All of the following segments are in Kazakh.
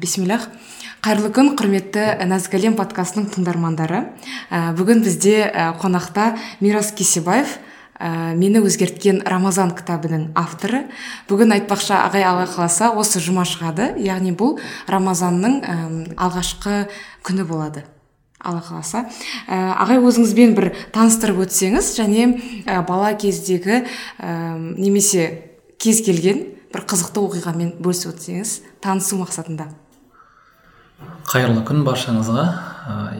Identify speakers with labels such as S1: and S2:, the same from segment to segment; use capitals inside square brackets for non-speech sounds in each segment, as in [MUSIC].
S1: бисмиллах. Қайырлы күн құрметті нәзік әлем подкастының тыңдармандары. Ә, бүгін бізде ә, қонақта мирас кесебаев ә, мені өзгерткен рамазан кітабының авторы. Бүгін айтпақшы ағай алла қаласа осы жұма шығады. Яғни бұл рамазанның ә, алғашқы күні болады. Алла қаласа. Ә, ағай өзіңізбен бір таныстырып өтсеңіз және ә, бала кездегі ә, немесе кез келген бір қызықты оқиғамен бөлісіп өтсеңіз танысу мақсатында.
S2: Қайырлы күн баршаңызға.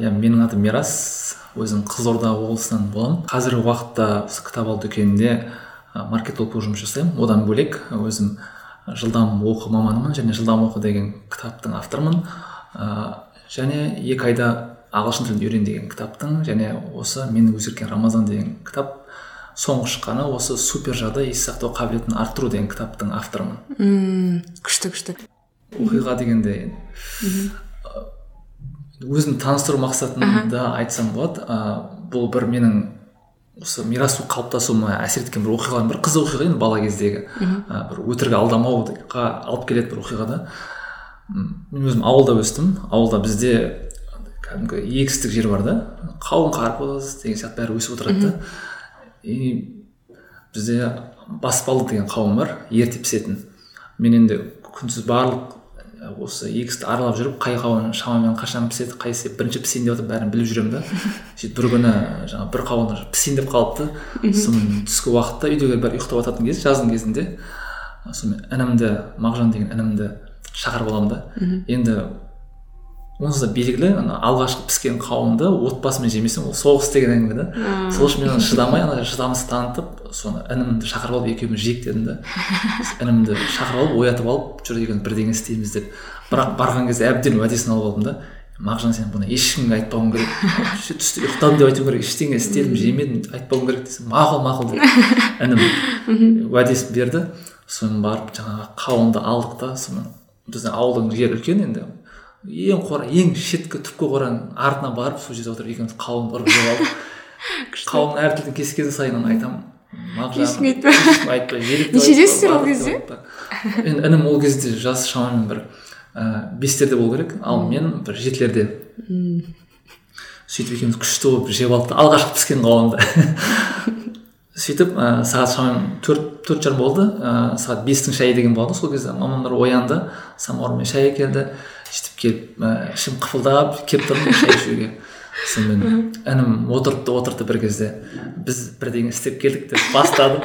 S2: Иә менің атым мирас өзім қызылорда облысынан боламын қазіргі уақытта осы кітап алу дүкенінде маркетолог болып жұмыс жасаймын. Одан бөлек өзім жылдам оқу маманымын және жылдам оқу деген кітаптың авторымын. Және екі айда ағылшын тілін үйрен деген кітаптың және осы мені өзгерткен рамазан деген кітап соңғы шыққаны осы супер жады ес сақтау қабілетін арттыру деген кітаптың авторымын.
S1: Мм күшті күшті.
S2: Оқиға дегенде өзімді таныстыру мақсатында айтсам болады. Ә, бұл бір менің осы мирас қалыптасуыма әсер еткен бір оқиға бір қызық оқиға енді бала кездегі. Ә, бір өтірік алдамауға алып келетін бір оқиға да мен өзім ауылда өстім. Ауылда бізде кәдімгі егістік жер бар да. Қауын қарбыз деген сияқты бәрі өсіп отырады да. И бізде баспалы деген қауым бар ерте пісетін мен енді күндіз барлық осы егісті аралап жүріп қай қауын шамамен қашан піседі қайсысы бірінші пісейін деп жатыр бәрін біліп жүремін да. Сөйтіп бір күні жаңағы бір қауын пісейін деп қалыпты. Сонымен түскі уақытта үйдегілер бәрі ұйықтап жататын кез жаздың кезінде. Сонымен інімді мағжан деген інімді шақырып аламын да. Енді онсыз да белгілі ана алғашқы піскен қауынды отбасымен жемесең ол соғыс деген әңгіме да. Сол үшін мен шыдамай ана шыдамсыз танытып соны інімді шақырып алып екеуміз жейік дедім да. [LAUGHS] Інімді шақырып алып оятып алып жүр деген бірдеңе істейміз деп. Бірақ барған кезде әбден уәдесін алып алдым да мағжан сен бұны ешкімге айтпауың керек. Түсте ұйықтадым деп айтуың керек. Ештеңе істедім жемедім айтпауың керек десем мақұл мақұл деп інім уәдесін берді. Соны барып жаңағы қауынды алдық та соны біздің ауылдың жері үлкен енді. Ең қора ең шеткі түпкі қораның артына барып сол жерде отырып екеуміз қауын ұрып жеп алдық. [LAUGHS] Қауын әр тілін кескен сайын айтамын
S1: ешкімге айтпа
S2: айтпай
S1: нешедесіздер ол кезде?
S2: енді інім ол кезде жасы шамамен бір ііі бестерде болу керек. Ал мен бір жетілерде. Сөйтіп екеуміз күшті болып жеп алдық. Алғашқы піскен қауынды. [LAUGHS] Сөйтіп ә, сағат шамамен төрт төрт жарым болды. Ә, сағат бестің шайы деген болады сол кезде. Мамамдар оянды. Самаурынмен шай әкелді сөйтіп келіп ішім қыпылдап келіп тұрмын шай [LAUGHS] ішуге. Сонымен інім отырды отырды бір кезде. Біз бірдеңе істеп келдік деп бастады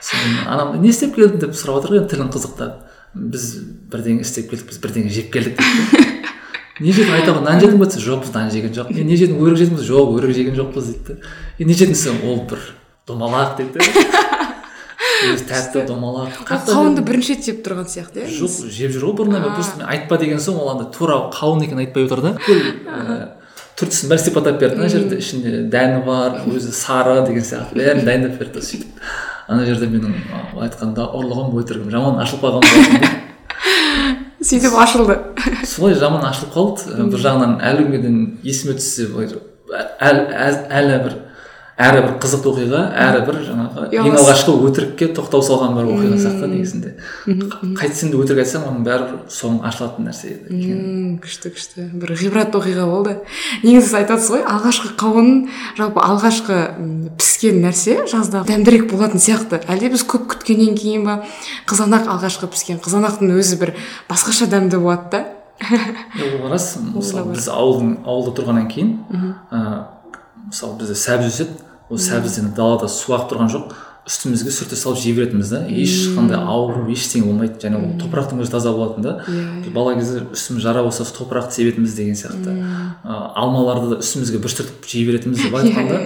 S2: сонымен анам не істеп келдің? деп сұрап отыр ғой тілін қызықтап. Біз бірдеңе істеп келдік біз бірдеңе жеп келдік деп [LAUGHS] не жедің? айтамын нан жедің ба десе жоқ біз нан жеген жоқпыз не жедің өрік жедің бе жоқ өрік жеген жоқпыз дейді да не жедің десем ол бір домалақ дейді [LAUGHS] өзі тәтті домалақ.
S1: Қауынды бірінші рет жеп тұрған сияқты иә?
S2: Жоқ жеп жүр ғой бұрыннан бері просто мен айтпа деген соң ол андай тура қауын екенін айтпай отыр да. Түр түсін бәрін сипаттап берді ана жерде ішінде дәні бар өзі сары деген сияқты. Бәрін дайындап берді сөйтіп. Ана жерде менің былай айтқанда ұрлығым өтірігім. Жаман ашылып қалған [LAUGHS]
S1: сөйтіп ашылды. [LAUGHS]
S2: Солай жаман ашылып қалды. Бір жағынан әлі күнге дейін есіме түссе былай әлі бір әрі бір қызықты оқиға әрі бір жаңағы ең алғашқы өтірікке тоқтау салған бір оқиға сияқты негізінде. [LAUGHS] Қайтсең де өтірік айтсаң оның бәрі соңы ашылатын нәрсе
S1: екен. күшті күшті. бір ғибратты оқиға болды. Негізі сіз айтасыз ғой алғашқы қауын жалпы алғашқы піскен нәрсе жазда дәмдірек болатын сияқты. Әлде біз көп күткеннен кейін ба қызанақ алғашқы піскен қызанақтың өзі бір басқаша дәмді болады да
S2: ол рас. Мысалы біз ауылдың ауылда тұрғаннан кейін мысалы бізде сәбіз өседі ол сәбізден далада су ағып тұрған жоқ. Үстімізге сүрте салып жей беретінбіз да ешқандай ауру ештеңе болмайды. Және ол топырақтың өзі таза болатын да. Yeah. бала кезде үстіміз жара болса топырақты себетінбіз деген сияқты. Ә, алмаларды да үстімізге бүрістіріп жей беретінбіз деп [LAUGHS] айтқанда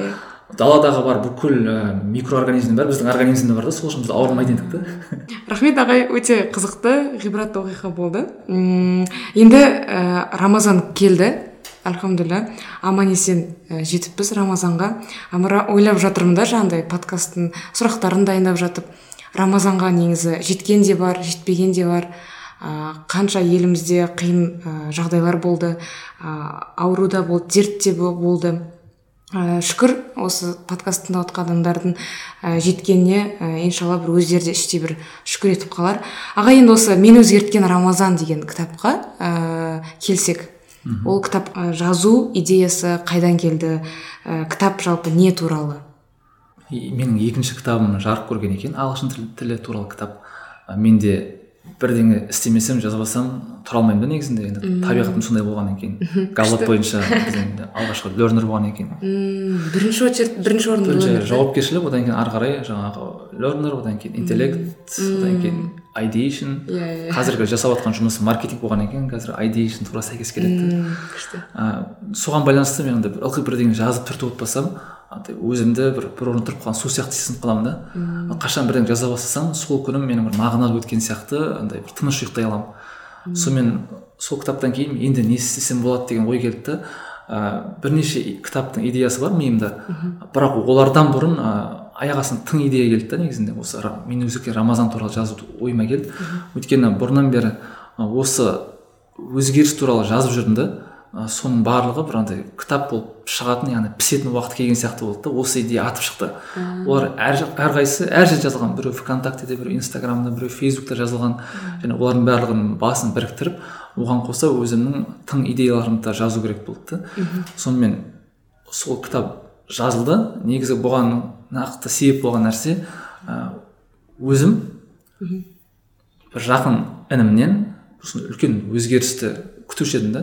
S2: даладағы бар бүкіл ә, микроорганизмнің бәрі біздің организмде бар да. Сол үшін біз ауырмайды едік та. [LAUGHS]
S1: Рахмет ағай. Өте қызықты ғибратты оқиға болды. Енді ә, рамазан келді. Альхамдулилля аман есен жетіппіз рамазанға. Ойлап жатырмын да жаңағыдай подкасттың сұрақтарын дайындап жатып рамазанға негізі жеткен де бар жетпеген де бар. Қанша елімізде қиын жағдайлар болды ауру да болды дерт те болды. Шүкір осы подкаст тыңдап адамдардың ә, жеткеніне ә, иншалла бір өздері де іштей бір шүкір етіп қалар. Аға енді осы мені өзгерткен рамазан деген кітапқа келсек. Ол кітап ә, жазу идеясы қайдан келді? Ә, кітап жалпы не туралы?
S2: Менің екінші кітабым жарық көрген екен. Ағылшын тілі, тілі туралы кітап. Ә, мен де бірдеңе істемесем жазбасам тұра алмаймын да негізінде. Енді табиғатым сондай болғаннан кейін [LAUGHS] галлап бойынша енді алғашқы лернер болғаннан кейін
S1: Мм, бірінші очередь бірінші орында
S2: бірінші жауапкершілік одан кейін ары қарай жаңағы лернер одан кейін интеллект одан кейін ideation.
S1: Иә, иә, иә.
S2: қазіргі жасап жатқан жұмысым маркетинг болғаннан кейін қазір ideation тура сәйкес келеді.
S1: Күшті.
S2: Ә, соған байланысты мен андай бір ылғи бірдеңе жазып түртіп отпасам андай өзімді бір бір орында тұрып қалған су сияқты сезініп қаламын да. Ал қашан бірдеңе жаза бастасам сол күнім менің бір мағыналы өткен сияқты андай бір тыныш ұйықтай аламын. Сонымен сол кітаптан кейін енді не істесем болады деген ой келді да ә, бірнеше кітаптың идеясы бар миымда. Бірақ олардан бұрын ә, аяқ астынан тың идея келді да негізінде. Осы мен өзгерткен рамазан туралы жазу ойыма келді. Өйткені бұрыннан бері осы өзгеріс туралы жазып жүрдім да ә, соның барлығы бір андай кітап болып шығатын яғни пісетін уақыт келген сияқты болды да осы идея атып шықты. Олар әр әрқайсысы әр жерде жазылған біреу вконтактеде біреу инстаграмда біреу фейсбукта жазылған. Және олардың барлығының басын біріктіріп оған қоса өзімнің тың идеяларымды да жазу керек болды да. Сонымен сол кітап жазылды. Негізі бұған нақты себеп болған нәрсе өзім бір жақын інімнен үлкен өзгерісті күтуші едім да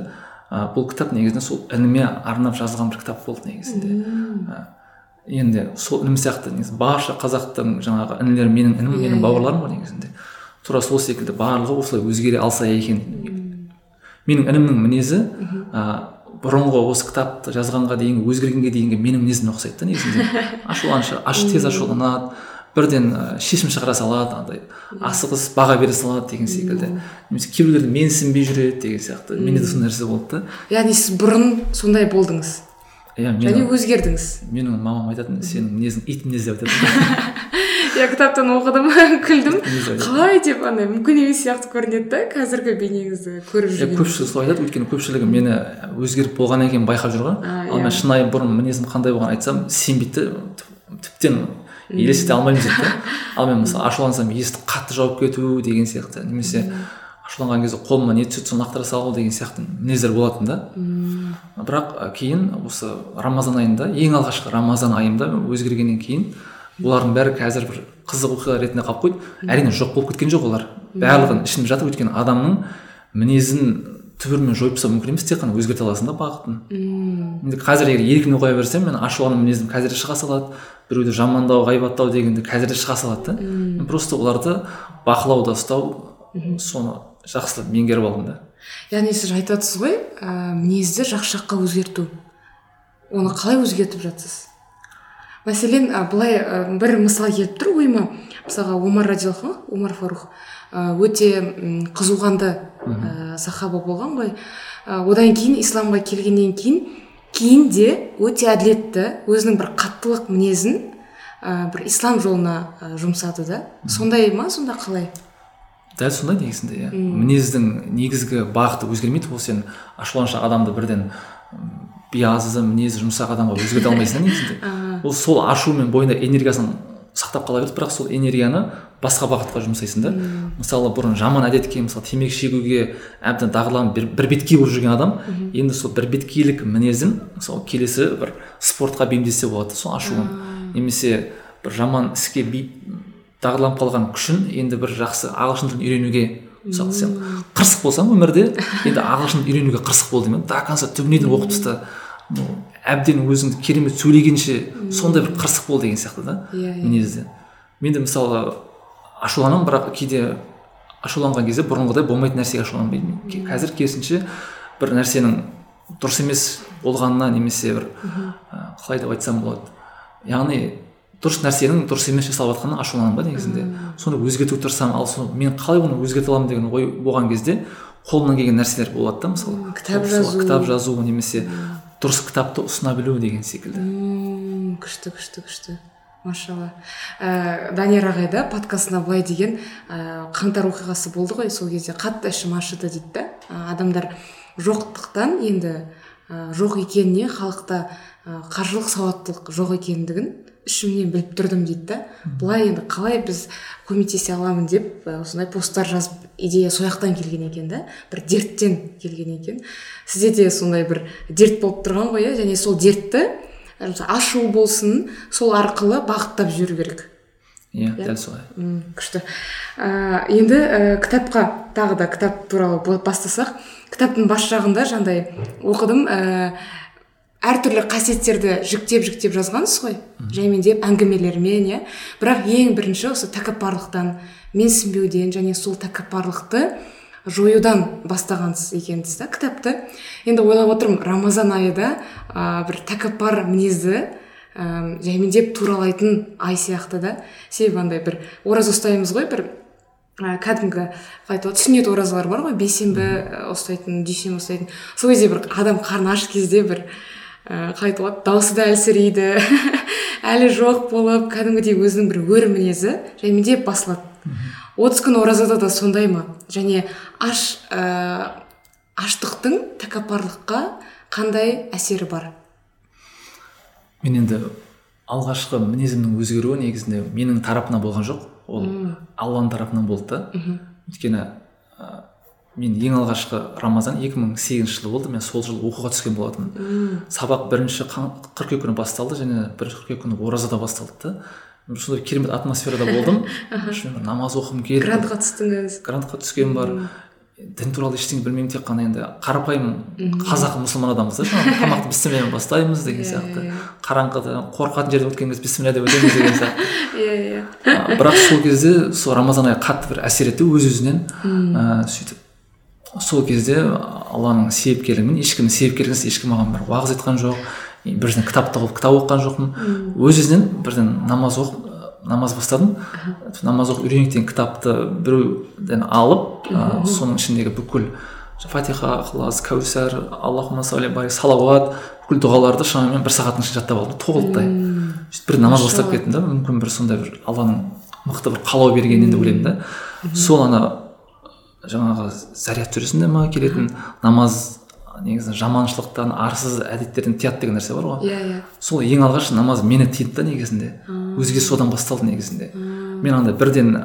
S2: ә, бұл кітап негізінде сол ініме арнап жазылған бір кітап болды негізінде. Ә, енді сол інім сияқты негізі барша қазақтың жаңағы інілері менің інім менің бауырларым ғой негізінде. Тура сол секілді барлығы осылай өзгере алса екен. Менің інімнің мінезі ә, бұрынғы осы кітапты жазғанға дейінгі өзгергенге дейінгі менің мінезіме ұқсайды да негізінде. [LAUGHS] Ашуланшы аш тез ашуланады бірден ә, шешім шығара салады андай асығыс баға бере салады деген секілді. Немесе кейбіреулерді менсінбей жүреді деген сияқты. Менде де сондай нәрсе болды да.
S1: Яғни сіз бұрын сондай болдыңыз.
S2: Иә
S1: және өзгердіңіз.
S2: менің мамам айтатын сенің мінезің ит мінез деп айтатын [LAUGHS]
S1: иә кітаптан оқыдым [LAUGHS] күлдім. Қалай деп андай мүмкін емес сияқты көрінеді да қазіргі бейнеңізді көріп жүрген
S2: көпшілігі солай айтады өйткені көпшілігі мені өзгеріп болғаннан кейін байқап жүр ғой. Ал
S1: иә.
S2: мен шынайы бұрын мінезім қандай болғанын айтсам сенбейді тіптен елестете алмаймын дейді да [LAUGHS] ал мен мысалы ашулансам есікті қатты жауып кету деген сияқты. Немесе ашуланған кезде қолыма не түседі соны лақтыра салу деген сияқты мінездер болатын да. Бірақ кейін осы рамазан айында ең алғашқы рамазан айымда өзгергеннен кейін бұлардың бәрі қазір бір қызық оқиға ретінде қалып қойды. Әрине жоқ болып кеткен жоқ олар. Барлығын ішінде жатыр өйткені адамның мінезін түбірімен жойып тастау мүмкін емес тек қана өзгерте аласың да бағытын. Енді қазір егер еркіне қоя берсем мен ашулану мінезім қазір шыға салады. Біреуді жамандау ғайбаттау дегенде қазір шыға салады да. Просто оларды бақылауда ұстау соны жақсылап меңгеріп алдым да.
S1: Яғни сіз айтып жатсыз ғой ә, мінезді жақсы жаққа өзгерту. Оны қалай өзгертіп жатсыз? Мәселен былай бір мысал келіп тұр ойыма мысалға омар радиаллаху омар фарух. Өте м, қызуқанды ә, сахаба болған ғой. Одан кейін исламға келгеннен кейін кейін де өте әділетті өзінің бір қаттылық мінезін ә, бір ислам жолына жұмсады да. Сондай ма сонда қалай?
S2: Дәл сондай негізінде иә. Мінездің негізгі бағыты өзгермейді ол сен ашуланшақ адамды бірден биязы мінезі жұмсақ адамға өзгерте алмайсың да негізінде. [LAUGHS] ол сол ашу мен бойында энергиясын сақтап қала береді. Бірақ сол энергияны басқа бағытқа жұмсайсың да. Мысалы бұрын жаман әдетке мысалы темекі шегуге әбден дағдыланып бір, бірбеткей болып жүрген адам енді сол бірбеткейлік мінезін мысалы келесі бір спортқа бейімдесе болады сол ашуын. Немесе бір жаман іске дағдыланып қалған күшін енді бір жақсы ағылшын тілін үйренуге мысалы сен қырсық болсаң өмірде енді ағылшын үйренуге қырсық бол деймін. До конца түбіне дейін оқып таста әбден өзіңді керемет сөйлегенше сондай бір қырсық бол деген сияқты да
S1: Иә, иә.
S2: мінезде мен де мысалы ашуланамын бірақ кейде ашуланған кезде бұрынғыдай болмайтын нәрсеге ашуланбаймын қазір керісінше бір нәрсенің дұрыс емес болғанына немесе бір қалай деп айтсам болады. Яғни дұрыс нәрсенің дұрыс емес жасалып жатқанына ашуланамын ба негізінде. Соны өзгертуге тырысамын ал соны мен қалай оны өзгерте аламын деген ой болған кезде қолымнан келген нәрселер болады да мысалы
S1: кітап жазу.
S2: кітап жазу немесе дұрыс кітапты ұсына білу деген секілді.
S1: Мм күшті күшті күшті. Машалла. Ә, данияр ағай да подкастына былай деген ә, қаңтар оқиғасы болды ғой. Сол кезде қатты ішім ашыды дейді да. Ә, адамдар жоқтықтан енді ә, жоқ екеніне халықта ә, қаржылық сауаттылық жоқ екендігін ішімнен біліп тұрдым дейді да. Былай енді қалай біз көмектесе аламын деп осындай посттар жазып идея сол келген екен да. Бір дерттен келген екен. Сізде де сондай бір дерт болып тұрған ғой иә және сол дертті ашу болсын сол арқылы бағыттап жіберу керек.
S2: Иә дәл солай.
S1: Күшті. Ә, енді ә, кітапқа тағы да кітап туралы бастасақ. Кітаптың бас жағында жаңағыдай оқыдым ә, әртүрлі қасиеттерді жіктеп жіктеп жазғансыз ғой. Жаймендеп әңгімелермен иә. Бірақ ең бірінші осы тәкаппарлықтан менсінбеуден және сол тәкаппарлықты жоюдан бастағансыз екенсіз да кітапты. Енді ойлап отырмын рамазан айы да ә, бір тәкаппар мінезді ә, жаймендеп туралайтын ай сияқты да. Себебі андай бір ораза ұстаймыз ғой бір ә, кәдімгі қалай айтады сүннет оразалар бар ғой. Бейсенбі ұстайтын дүйсенбі ұстайтын. Сол кезде бір адам қарны аш кезде бір ә, қалай айтуға дауысы да әлсірейді. [LAUGHS] Әлі жоқ болып кәдімгідей өзінің бір өр мінезі жаймендеп басылады. Отыз күн оразада да сондай ма? Және аш ә, аштықтың тәкаппарлыққа қандай әсері бар?
S2: Мен енді алғашқы мінезімнің өзгеруі негізінде менің тарапымнан болған жоқ. Ол алланың тарапынан болды да. Өйткені мен ең алғашқы рамазан 2008 жылы болды. Мен сол жылы оқуға түскен болатынмын. Сабақ бірінші қыркүйек күні басталды және бірінші қыркүйек күні оразада басталды да. Сондай керемет атмосферада болдым. Намаз оқығым келді.
S1: Грантқа түстіңіз?
S2: Грантқа түскен бар. Дін туралы ештеңе білмеймін тек қана енді қарапайым қазақы мұсылман адамбыз да. Жаңағы тамақты бісміллямен бастаймыз деген иә, сияқты. иә, иә. қараңғыда қорқатын жерден өткен кезде бісміллә деп өтеміз деген [LAUGHS] сияқты. Иә иә. Бірақ сол кезде сол рамазан айы қатты бір әсер етті өз өзінен ыыы сөйтіп сол кезде алланың себепкерлігімен ешкімнің себепкерлігінсіз ешкім маған бір уағыз айтқан жоқ бірден кітапты оқып кітап оқыған жоқпын. Өз өзінен бірден намаз оқып намаз бастадым. Намаз оқып үйренейік деген кітапты біреуден алып ә, соның ішіндегі бүкіл фатиха ықылас кәусәр аллахума салли салауат бүкіл дұғаларды шамамен бір сағаттың ішінде жаттап алдым. Толықтай сөйтіп бір намаз бастап кеттім да мүмкін бір сондай бір алланың мықты бір қалау бергенінен деп ойлаймын да. Сол ана жаңағы заряд сүресінде ма келетін намаз негізі жаманшылықтан арсыз әдеттерден тыяды деген нәрсе бар ғой.
S1: Иә иә.
S2: Сол ең алғаш намаз мені тыйды да негізінде. Өзге содан басталды негізінде. Мен андай бірден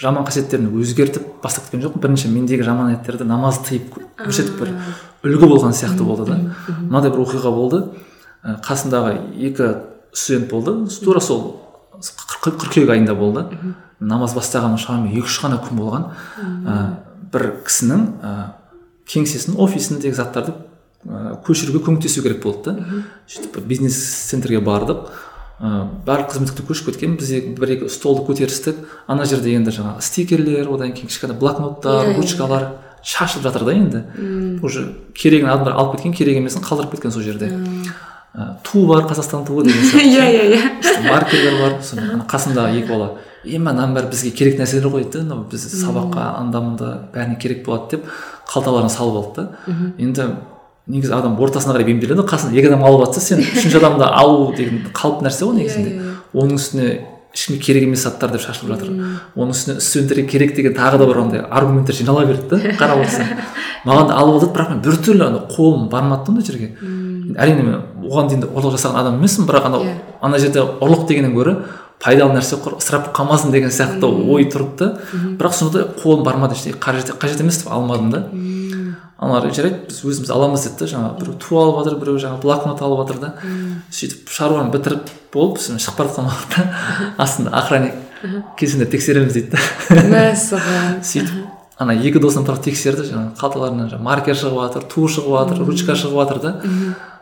S2: жаман қасиеттерімді өзгертіп бастап кеткен жоқпын. Бірінші мендегі жаман әдеттерді намаз тыйып көрсетіп бір үлгі болған сияқты болды да. Мынандай бір оқиға болды. Қасындағы екі студент болды. Тура сол қыркүйек айында болды. Намаз бастағаныма шамамен екі үш қана күн болған. Бір кісінің ә, кеңсесін офисіндегі заттарды ә, көшіруге көмектесу керек болды да. Сөйтіп бизнес центрге бардық. Ә, барлық қызметті көшіп кеткен біз бір екі столды көтерістік. Ана жерде енді жаңағы стикерлер одан кейін кішкене блокноттар ручкалар шашылып жатыр да енді. Уже керегін адамдар алып кеткен керек емесін қалдырып кеткен сол жерде. Ту бар қазақстан туы деген сияқты. [LAUGHS]
S1: Иә иә иә.
S2: Маркерлер бар соны қасымдағы екі бала. Е мынаның бәрі бізге керек нәрселер ғой дейді мынау біз сабаққа анда мында бәріне керек болады деп қалталарына салып алды да. Енді негізі адам ортасына қарай бейімделеді ғой қасына екі адам алып жатса сен үшінші адамды алу деген қалып нәрсе ғой негізінде. Иә, иә, иә. оның үстіне ешкімге керек емес заттар деп шашылып жатыр. Оның үстіне студенттерге керек деген тағы да бір андай аргументтер жинала берді да [LAUGHS] қарап отырсаң. Маған да алып алдады бірақ мен біртүрлі андай қолым бармады да ондай жерге. Әрине мен оған дейін де ұрлық жасаған адам емеспін бірақ анау ана жерде ұрлық дегеннен гөрі пайдалы нәрсе ысырап қалмасын деген сияқты ой тұрды да бірақ сонда қолым бармады ештеңе қажет, қажет емес деп алмадым да. Аналар жарайды біз өзіміз аламыз деді да жаңағы біреу ту алып жатыр біреу жаңағы блокнот алып жатыр да. Сөйтіп шаруаны бітіріп болып біз шығып бара жатқан уақытта [LAUGHS] астында охранник келсеңдер тексереміз дейді да.
S1: Мәссаған. [LAUGHS]
S2: Сөйтіп ана екі досым тұрып тексерді жаңағы қалталарынан жаңағы маркер шығып жатыр ту шығып жатыр ручка шығып жатыр да.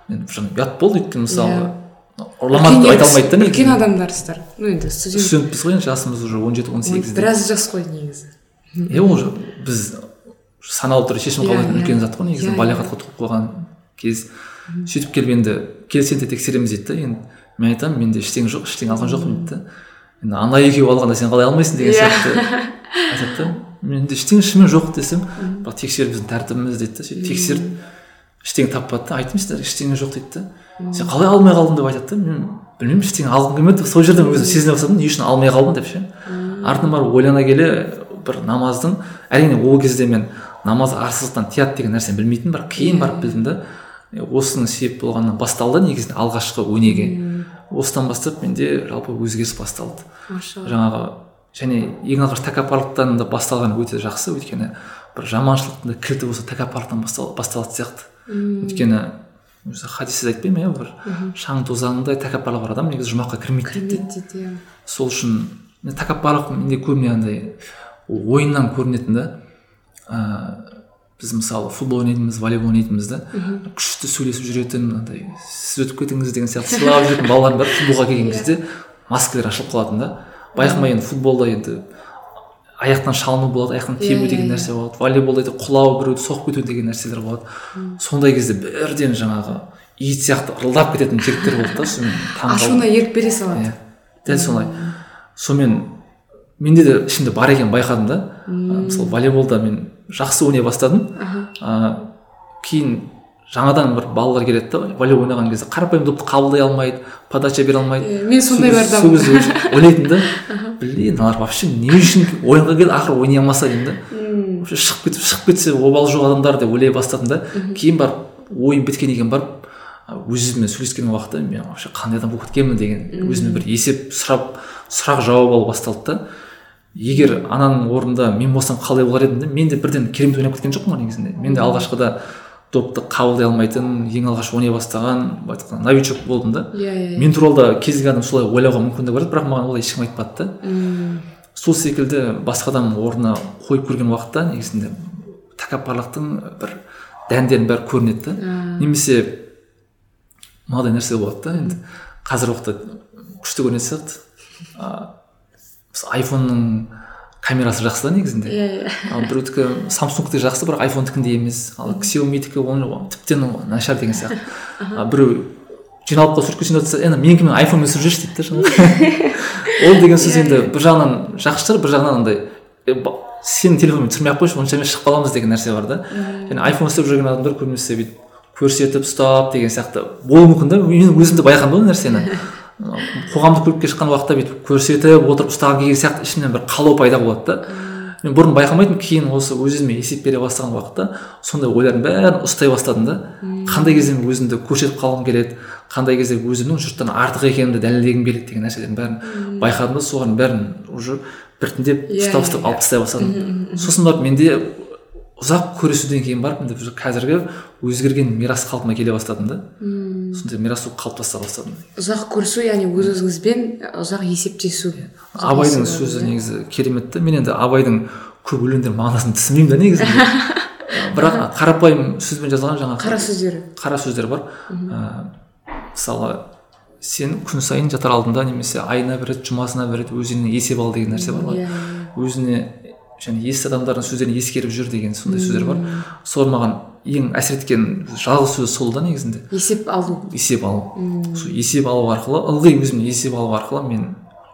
S2: Мен ұят болды өйткені мысалы иә ұрламады деп айта алмайды да
S1: үлкен адамдарсыздар ну енді студент
S2: студентпіз ғой енді жасымыз уже он жеті он сегізде
S1: біраз жас қой негізі
S2: иә ол біз саналы түрде шешім қабылдайтын үлкен зат қой негізі балиғатқа толып қалған кез сөйтіп келіп енді келсеңдер тексереміз дейді да енді мен айтамын менде ештеңе жоқ ештеңе алған жоқпын дейді да енді ана екеуі алғанда сен қалай алмайсың деген сияқты айтады да менде ештеңе шынымен жоқ десем бірақ тексеру біздің тәртібіміз дейді да сөйтіп тексеріп ештеңе таппады да айтыңыз ештеңе жоқ дейді да сен қалай алмай қалдың деп айтады да мен білмеймін ештеңе алғым келмеді сол жерден өзім сезіне бастадым не үшін алмай қалдым деп ше. Артынан барып ойлана келе бір намаздың әрине ол кезде мен намаз арсыздықтан тыяды деген нәрсені білмейтінмін бірақ кейін барып білдім да осының себеп болғанынан басталды негізінде алғашқы өнеге. Осыдан бастап менде жалпы өзгеріс басталды. Жаңағы және ең алғаш тәкаппарлықтан да басталған өте жақсы өйткені бір жаманшылықтың да кілті осы тәкаппарлықтан басталатын сияқты. Өйткені өзі хадисте айтпаймын иә бір шаң тозаңындай тәкаппарлығы бар адам негізі жұмаққа кірмейді дейді иә. Сол үшін тәкаппарлық менде көбіне андай ойыннан көрінетін да. Ыыы біз мысалы футбол ойнайтынбыз волейбол ойнайтынбыз да. Күшті сөйлесіп жүретін андай сіз өтіп кетіңіз деген сияқты сыйлап жүретін балаларым бар футболға келген кезде маскалар ашылып қалатын да. Байқамай енді футболда енді аяқтан шалыну болады аяқтан тебу деген нәрсе болады. Волейболда құлау біреуді соғып кету деген нәрселер болады. Сондай кезде бірден жаңағы ит сияқты ырылдап кететін жігіттер болды да сонымен
S1: ашуына ерік бере салады.
S2: Иә дәл солай. Сонымен менде де ішімде бар екенін байқадым да. Мысалы волейболда мен жақсы ойнай бастадым. Ә, кейін жаңадан бір балалар келеді да волейбол ойнаған кезде қарапайым допты қабылдай алмайды подача бере алмайды.
S1: Мен сондайлардан
S2: сол кезде [LAUGHS] ойлайтынмын да. Блин мыналар вообще не үшін ойынға келді ақыры ойнай алмаса деймін да. Вообще шығып кетіп шығып кетсе обалы жоқ адамдар деп ойлай бастадым да. Кейін барып ойын біткеннен кейін барып өзіммен сөйлескен уақытта мен вообще қандай адам болып кеткенмін деген өзіме бір есеп сұрап сұрақ жауап алу басталды да. Егер ананың орнында мен болсам қалай болар едім де мен де бірден керемет ойнап кеткен жоқпын ғой негізінде. Мен де алғашқыда допты қабылдай алмайтын ең алғаш ойнай бастаған былай айтқанда новичок болдым да.
S1: Иә иә
S2: мен туралы да кез келген адам солай ойлауға мүмкіндігі бар бірақ маған олай ешкім айтпады да сол секілді басқа адамның орнына қойып көрген уақытта негізінде тәкаппарлықтың бір дәндерінің бәрі көрінеді да. Немесе мынадай нәрсе болады да енді. Қазіргі уақытта күшті көрінетін сияқты. Айфонның камерасы жақсы да негізінде.
S1: Иә иә.
S2: Ал біреудікі самсунгтікі жақсы бірақ айфондікіндей емес. Ал ксиомидікі оны тіптен нашар деген сияқты. [LAUGHS] А біреу жиналып қалып суретке түсіріп жатса енді менікі мен айфонмен түсіріп жүрші дейді да жаңағы [LAUGHS] ол деген сөз енді бір жағынан жақсы шығар бір жағынан андай сенің телефонмен түсірмей ақ қойшы онша емес шығып қаламыз деген нәрсе бар да. Және айфон ұстап жүрген адамдар көбінесе бүйтіп көрсетіп ұстап деген сияқты болуы мүмкін да. Мен өзім де байқадым ол нәрсені. [LAUGHS] қоғамдық көлікке шыққан уақытта бүйтіп көрсетіп отырып ұстаған деген сияқты ішімнен бір қалау пайда болады да. Мен бұрын байқамайтынмын кейін осы өз өзіме есеп бере бастаған уақытта сондай ойлардың бәрін ұстай бастадым да. Қандай кезде өзімді көрсетіп қалғым келеді қандай кезде өзімнің жұрттан артық екенімді дәлелдегім келеді деген нәрселердің бәрін байқадым да соған бәрін уже біртіндеп ұстап ұстап алып тастай бастадым. Сосын барып менде ұзақ күресуден кейін барып енді қазіргі өзгерген мирас қалпыма келе бастадым да. Сондай мирас қалыптаса бастадым.
S1: Ұзақ күресу яғни өз өзіңізбен ұзақ есептесу.
S2: Абайдың сөзі негізі керемет та мен енді абайдың көп өлеңдерінің мағынасын түсінбеймін да негізінде [LAUGHS] бірақ қарапайым сөзбен жазылған жаңағы
S1: қара сөздері.
S2: қара сөздер бар. Мысалы сен күн сайын жатар алдында немесе айына бір рет жұмасына бір рет өзіңе есеп ал деген нәрсе бар ғой. Өзіне және есті адамдардың сөздерін ескеріп жүр деген сондай сөздер бар. Сол маған ең әсер еткен жалғыз сөз сол да негізінде.
S1: Есеп алу.
S2: Есеп алу. Сол есеп алу арқылы ылғи өзіме есеп алу арқылы мен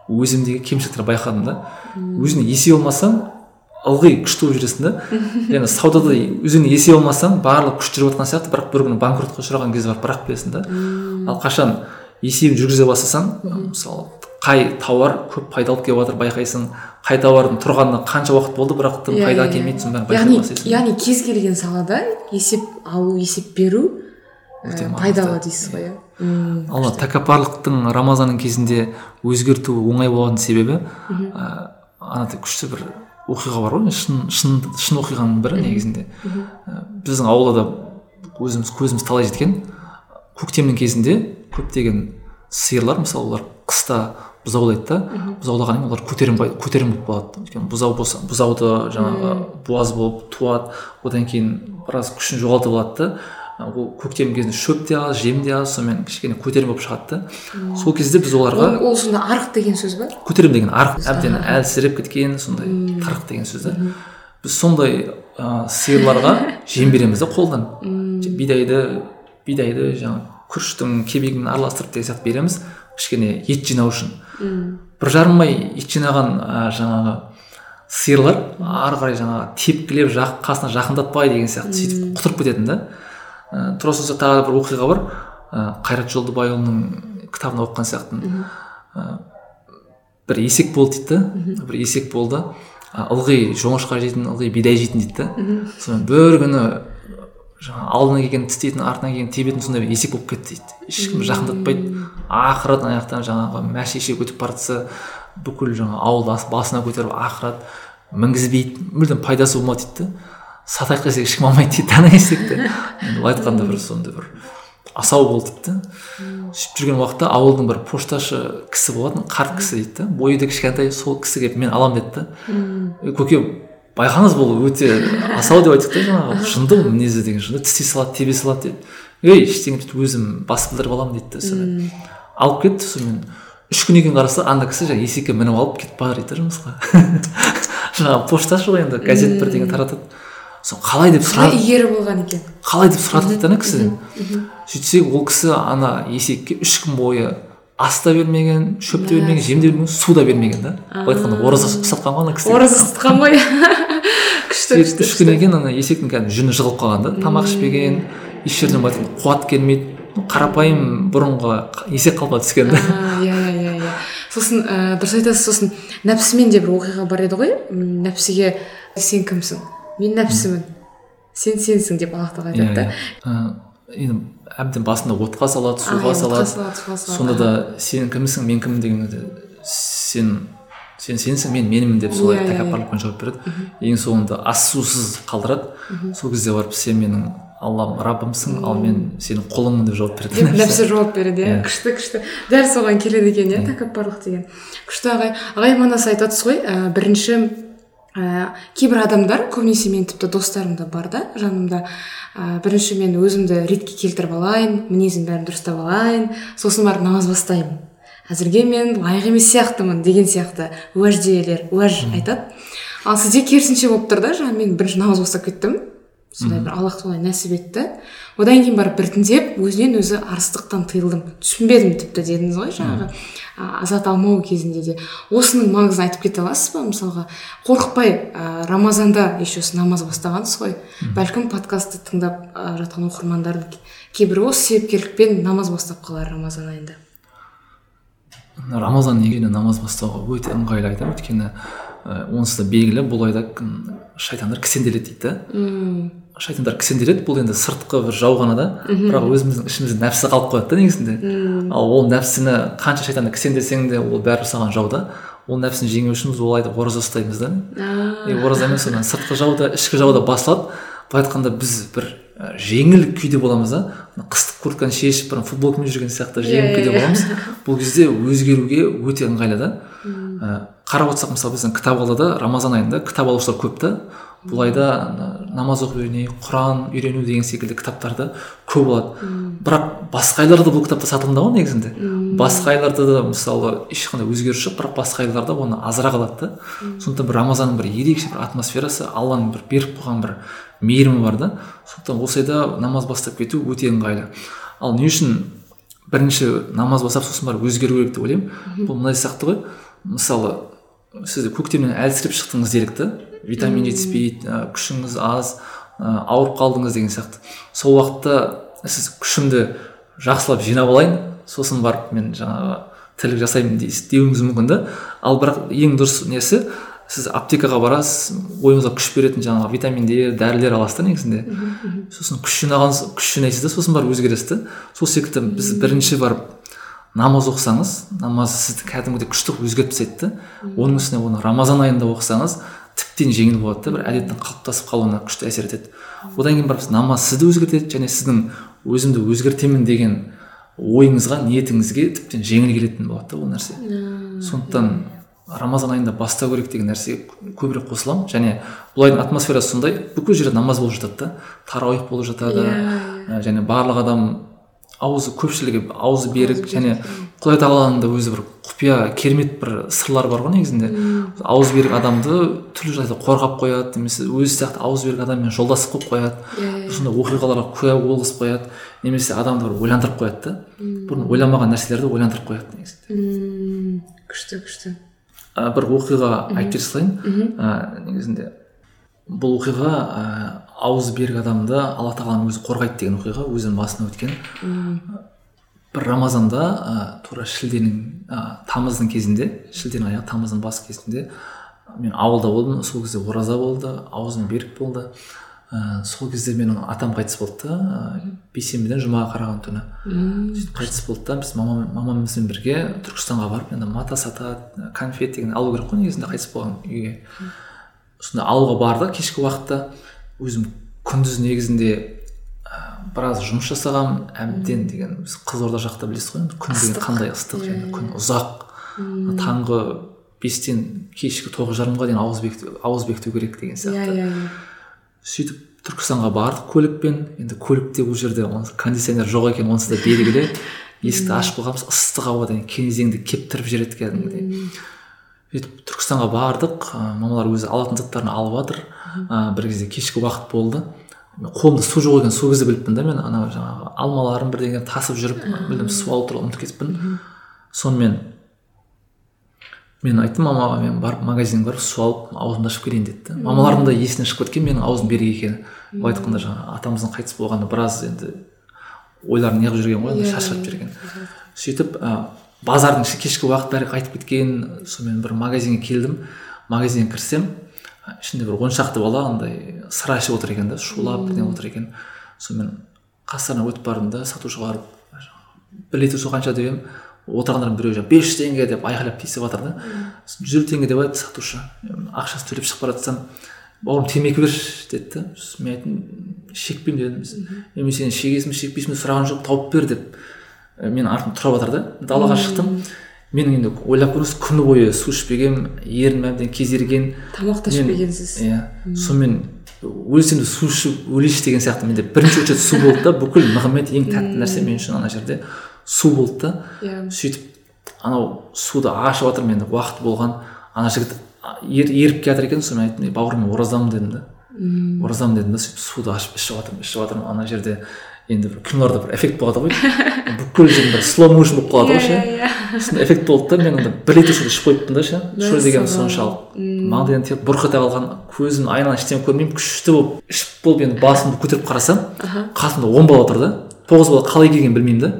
S2: өзімдегі кемшіліктерді байқадым да. Өзіңе есеп алмасаң ылғи күшті болып жүресің да. [LAUGHS] Және саудада өзіңе есеп алмасаң барлық күшті жүріп жатқан сияқты бірақ бір күні банкротқа ұшыраған кез бар бірақ білесің да. Ал қашан есебін жүргізе бастасаң мысалы қай тауар көп пайда алып келіп жатыр байқайсың қай тауардың тұрғанына қанша уақыт болды бірақ тым
S1: Иә,
S2: пайда
S1: иә,
S2: әкелмейді
S1: иә.
S2: соның бәрін
S1: яғни яғни кез келген салада есеп алу есеп беру
S2: Өте маңызды.
S1: пайдалы дейсіз ғой иә.
S2: ал тәкаппарлықтың рамазанның кезінде өзгерту оңай болатын себебі ә, анадай күшті бір оқиға бар ғой шын шын шын оқиғаның бірі негізінде. Ә, біздің ауылда да өзіміз көзіміз талай жеткен көктемнің кезінде көптеген сиырлар мысалы олар қыста бұзаулайды да. Бұзаулағаннан кейін олар көтерім көтерім болып қалады. Өйткені бұзау болса бұзауды жаңағы буаз болып туады. Одан кейін біраз күшін жоғалтып алады да. Ол көктем кезінде шөп те аз жем де аз сонымен кішкене көтерім болып шығады да. Сол кезде біз оларға
S1: ол, ол сонда арық деген сөз ба
S2: көтерем деген арық. Әбден әлсіреп кеткен сондай тарық деген сөз да. Біз сондай ә, сиырларға [LAUGHS] жем береміз да қолдан. Бидайды бидайды жаңағы күріштің кебегімен араластырып деген сияқты береміз. Кішкене ет жинау үшін. Бір жарым ай ет жинаған ә, жаңағы сиырлар ары қарай жаңағы тепкілеп жақ, қасына жақындатпай деген сияқты сөйтіп құтырып кететін да. Ә, тура сол тағы бір оқиға бар. Ә, қайрат жолдыбайұлының кітабында оқыған сияқтымын. Ә, бір есек болды дейді да. Бір есек болды. Ылғи жоңышқа жейтін ылғи бидай жейтін дейді да. Сонымен бір күні жаңағы алдына келген тістейтін артына келген тебетін сондай бір есек болып кетті дейді. Ешкім жақындатпайды. Ақырады ана жақтан жаңағы мә шеше көтіп бара жатса бүкіл жаңағы ауылды басына көтеріп ақырады мінгізбейді. Мүлдем пайдасы болмады дейді да сатайық десек ешкім алмайды дейді ана есекті былай айтқанда бір сондай бір асау болды дейді да сөйтіп жүрген уақытта ауылдың бір пошташы кісі болатын қарт кісі дейді да бойы да кішкентай сол кісі келіп мен аламын деді да көке байқаңыз бұл өте асау деп айттық та жаңағы. Жынды бұл мінезі деген жынды тістей салады тебе салады дейді ей ештеңе дейді өзім бас білдіріп аламын дейді да сонымен. Алып кетті сонымен. Үш күннен кейін қараса ана кісі жаңағы есекке мініп алып кетіп бара жатыр жұмысқа. [LAUGHS] Жаңағы пошташы ғой енді газет бірдеңе таратады. Соны қалай деп сұрады
S1: игері болған екен?
S2: қалай деп сұрады дейді ана кісіден сөйтсек ол кісі ана есекке үш күн бойы ас та бермеген шөп те бермеген жем де бермеген су да бермеген да. Былай айтқанда ораза ұстатқан ғой ана кісі.
S1: Ораза ұстатқан ғой. Күшті күшті
S2: үш күннен кейін ана есектің кәдімгі жүні жығылып қалған да тамақ ішпеген еш жерден айтқанда қуат келмейді. Қарапайым бұрынғы есек қалпына түскен да
S1: иә иә иә сосын ыыы дұрыс айтасыз сосын нәпсімен де бір оқиға бар еді ғой. Нәпсіге сен кімсің? Мен нәпсімін. Сен сенсің деп аллах тағала айтады да.
S2: енді әбден басында отқа салады суға салады сонда да сен кімсің мен кіммін дегенде сен сен сенсің мен менмін деп солай тәкаппарлықпен жауап береді. Ең соңында ас сусыз қалдырады сол кезде барып сен менің аллам раббымсың ал мен сенің құлыңмын деп жауап береді.
S1: Деп нәпсі жауап береді иә. Күшті күшті. Дәл соған келеді екен иә тәкаппарлық деген. Күшті ағай. Ағай манас айтыватсыз ғой бірінші ә, кейбір адамдар көбінесе мен тіпті достарым да бар да жанымда. Ә, бірінші мен өзімді ретке келтіріп алайын мінезімнің бәрін дұрыстап алайын. Сосын барып намаз бастаймын. Әзірге мен лайық емес сияқтымын деген сияқты. Уәжделер уәж айтады. Ал сізде керісінше болып тұр да жаңағы мен бірінші намаз бастап кеттім. Сондай бір аллах солай нәсіп етті. Одан кейін барып біртіндеп өзінен өзі арыстықтан тыйылдым. Түсінбедім тіпті дедіңіз ғой жаңағы азат алмау кезінде де. Осының маңызын айтып кете аласыз ба? Мысалға қорықпай ә, рамазанда еще намаз бастағансыз ғой. Бәлкім подкастты тыңдап ә, жатқан оқырмандардың кейбірі осы себепкерлікпен намаз бастап қалар рамазан айында.
S2: Рамазан негені намаз бастауға өте ыңғайлы айтамын. Өйткені онсыз да белгілі бұл айда шайтандар кісенделеді дейді да. Шайтандар кісенделеді. Бұл енді сыртқы бір жау ғана да. Бірақ өзіміздің ішімізде нәпсі қалып қояды да негізінде. Ал ол нәпсіні қанша шайтанды кісендесең де ол бәрібір саған жау да. Ол нәпсіні жеңу үшін біз ол айда ораза ұстаймыз да. И ораза емес сыртқы жау да ішкі жау да басылады былай айтқанда біз бір жеңіл күйде боламыз да. Қыстық куртканы шешіп бір футболкамен жүрген сияқты жеңіл күйде боламыз бұл кезде өзгеруге өте ыңғайлы да. Қарап отырсақ мысалы біздің кітап рамазан айында кітап алушылар көп та. Бұл айда намаз оқып үйренейік құран үйрену деген секілді кітаптарды көп алады. Бірақ басқа айларда бұл кітаптар сатылымда ғой негізінде. Басқа айларда да мысалы ешқандай өзгеріс жоқ бірақ басқа айларда оны азырақ алады да. Сондықтан бір рамазанның бір ерекше бір атмосферасы алланың бір беріп қойған бір мейірімі бар да. Сондықтан осы айда намаз бастап кету өте ыңғайлы. Ал не үшін бірінші намаз бастап сосын барып өзгеру керек деп ойлаймын? Бұл мындай сияқты ғой. Мысалы сіз көктемнен әлсіреп шықтыңыз делік та. Витамин жетіспейді күшіңіз аз ауырып қалдыңыз деген сияқты. Сол уақытта сіз күшімді жақсылап жинап алайын сосын барып мен жаңағы тірлік жасаймын деуіңіз мүмкін да. Ал бірақ ең дұрыс несі? Сіз аптекаға барасыз ойыңызға күш беретін жаңағы витаминдер дәрілер аласыз да негізінде. Сосын күш жинаған күш жинайсыз да сосын барып өзгересіз да. Сол секілді біз бірінші барып намаз оқысаңыз намаз сізді кәдімгідей күшті өзгертіп тастайды да. Оның үстіне оны рамазан айында оқысаңыз тіптен жеңіл болады да бір әдеттің қалыптасып қалуына күшті әсер етеді. Одан кейін барып намаз сізді өзгертеді және сіздің өзімді өзгертемін деген ойыңызға ниетіңізге тіптен жеңіл келетін болады да ол нәрсе. Сондықтан рамазан айында бастау керек деген нәрсеге көбірек қосыламын. Және бұл айдың атмосферасы сондай. Бүкіл жерде намаз болып жатады да тарауих болып жатады. Yeah. және барлық адам аузы көпшілігі аузы берік. және құдай тағаланың да өзі бір құпия керемет бір сырлар бар ғой негізінде. Ауызы берік адамды түрлі жағдайда қорғап қояды немесе өзі сияқты ауызы берік адаммен жолдас қылып қояды. Yeah. сондай оқиғаларға куә болғызып қояды. Немесе адамды бір ойландырып қояды да. Бұрын ойламаған нәрселерді ойландырып қояды негізінде.
S1: Күшті күшті.
S2: Бір оқиға айтып бере салайын негізінде бұл оқиға ә, ауызы берік адамды алла тағаланың өзі қорғайды деген оқиға өзінің басынан өткен. Бір рамазанда ә, тура шілденің ә, тамыздың кезінде шілденің аяғы тамыздың бас кезінде мен ауылда болдым. Сол кезде ораза болды аузым берік болды. Ә, сол кезде менің атам қайтыс болды да. Ә, бейсенбіден жұмаға қараған түні. Сөйтіп қайтыс болды да біз мамам, мамамызбен бірге түркістанға барып енді мата сата конфет деген алу керек қой негізінде қайтыс болған үйге. Сонда алуға бардық кешкі уақытта. Өзім күндіз негізінде ә, біраз жұмыс жасағанмын әбден деген біз қызылорда жақта білесіз ғой енді күн деген қандай ыстық және күн ұзақ. Таңғы бестен кешкі тоғыз жарымға дейін ауыз бекіту ауыз бекіту керек деген
S1: иә
S2: сияқты.
S1: иә иә.
S2: Сөйтіп түркістанға бардық көлікпен. Енді көлікте ол жерде кондиционер жоқ екен онысы да белгілі. Есікті ашып қойғанбыз ыстық ауадан кенезеңді кептіріп жібереді кәдімгідей сөйтіп түркістанға бардық. Ә, мамалар өзі алатын заттарын алып жатыр. Ә, бір кезде кешкі уақыт болды. Қолымда су жоқ екенін сол кезде біліппін да мен. Ана жаңағы алмаларым бірдеңе тасып жүріп мүлдем су алу туралы ұмытып кетіппін сонымен мен айттым мамаға мен барып магазинге барып су алып аузымды ашып келейін деді да мамалардың да есінен шығып кеткен менің аузым берік екені былай айтқанда жаңағы атамыздың қайтыс болғанына біраз енді ойларын неғып жүрген ғой енді шашырап жүрген сөйтіп ә, базардың іші кешкі уақыт бәрі қайтып кеткен сонымен бір магазинге келдім. Магазинге кірсем ішінде бір он шақты бала андай сыра ішіп отыр екен да шулап бірдеңе отыр екен. Сонымен қастарына өтіп бардым да сатушыға барып бір литр су қанша деп едім. Отырғандардың біреуі жаңағы бес жүз теңге деп айқайлап тиісіп жатыр да жүз елу теңге деп айтты сатушы. Ақшасын төлеп шығып бара жатсам бауырым темекі берші деді да сосын мен айттым шекпеймін дедім. Мен сен шегесің бе шекпейсің бе сұраған жоқ тауып бер деп і менің артым тұрып жатыр да далаға шықтым. Менің енді ойлап көріңіз күні бойы су ішпегенмін ернім әбден кезерген.
S1: Тамақ та
S2: мен-
S1: ішпегенсіз.
S2: иә сонымен өлсем де су ішіп өлейінші деген сияқты менде бірінші очередь су болды да бүкіл нығмет ең тәтті нәрсе мен үшін ана жерде. Су болды да.
S1: Иә.
S2: Сөйтіп анау суды ашып жатырмын енді уақыт болған. Ана жігіт ер, еріп келе жатыр екен сосын мен айттым "Ей, бауырым мен оразамын дедім да. Оразамын дедім да сөйтіп суды ашып ішіп жатырмын ішіп жатырмын ана жерде енді бір киноларда бір эффект болады ғой. [LAUGHS] Бүкіл жерім бір слоу моушн болып қалады ғой ше.
S1: иә
S2: сосын эффект болды да мен онда бір литр суды ішіп қойыппын да ше. Шу деген соншалық маңдайдан тек бұрқ ете қалған көзім айнадан ештеңе көрмеймін күшті болып ішіп болып енді басымды көтеріп қарасам қасымда он бала отыр да. Тоғыз бала қалай келгенін білмеймін да.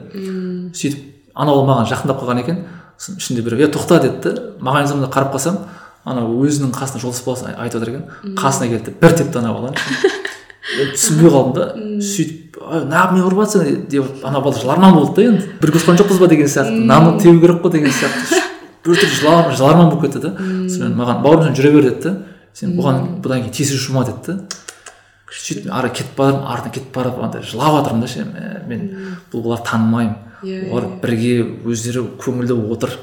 S2: Сөйтіп анау маған жақындап қалған екен. Сосын ішінде біреу е тоқта деді да маған заманда қарап қалсам анау өзінің қасында жолдас баласы ай- айтып отыр екен. Қасына келді бір тепті ана баланы түсінбей қалдым да сөйтіп "ай, неғып мені ұрып жатрсың деп ана бала жыларман болды да енді. Бірге отқан жоқпыз ба? деген сияқты. Нанды теу керек қой? деген сияқты. Біртүрлі жылар- жыларман болып кетті да. Сонымен маған бауырым сен жүре бер деді да сен бұған бұдан кейін тиісіп жүрма деді да сөйтіп ары кетіп бара жатырмын артына кетіп барып андай жылап жатырмын да ше мә, мен бұл балаларды танымаймын
S1: Иә,
S2: олар бірге өздері көңілді отыр.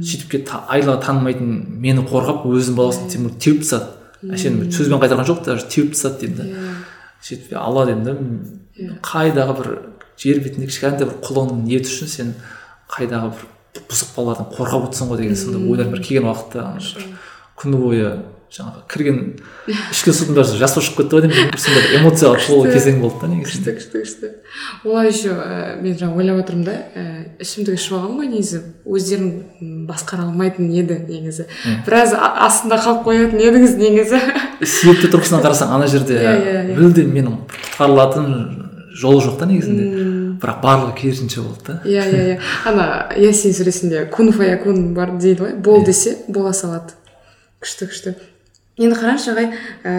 S2: Сөйтіп кетіп та- айла танымайтын мені қорғап өзінің баласын темір теуіп тастады. Әшейін сөзбен қайтарған жоқ даже теуіп тастады дедім да
S1: иә.
S2: Сөйтіп алла дедім да м, қайдағы бір жер бетіндегі кішкентай бір құлыңның ниеті үшін сен қайдағы бір бұзық балалардан қорғап отырсың ғой деген сондай ойлар бір келген уақытта күні бойы жаңағы кірген ішкен судың бәрі жас шығып кетті ғой деймін сондай бір эмоцияға толы кезең болды да негізінде.
S1: күшті күшті күшті. Олай еще ә, мен жаңа ойлап отырмын да ә, ішімдік ішіп алған ғой негізі өздерің м, басқара алмайтын еді негізі. Біраз астында қалып қоятын едіңіз негізі.
S2: Себепті тұрғысынан қарасаң ана жерде
S1: Иә, иә, иә.
S2: мүлдем менің құтқарылатын жолы жоқ та негізінде. Бірақ барлығы керісінше болды да.
S1: Иә иә иә. Ана ясин сүресінде кун фаякун бар дейді ғой. Бол десе бола салады. Күшті күшті. Енді қараңызшы ағай ә,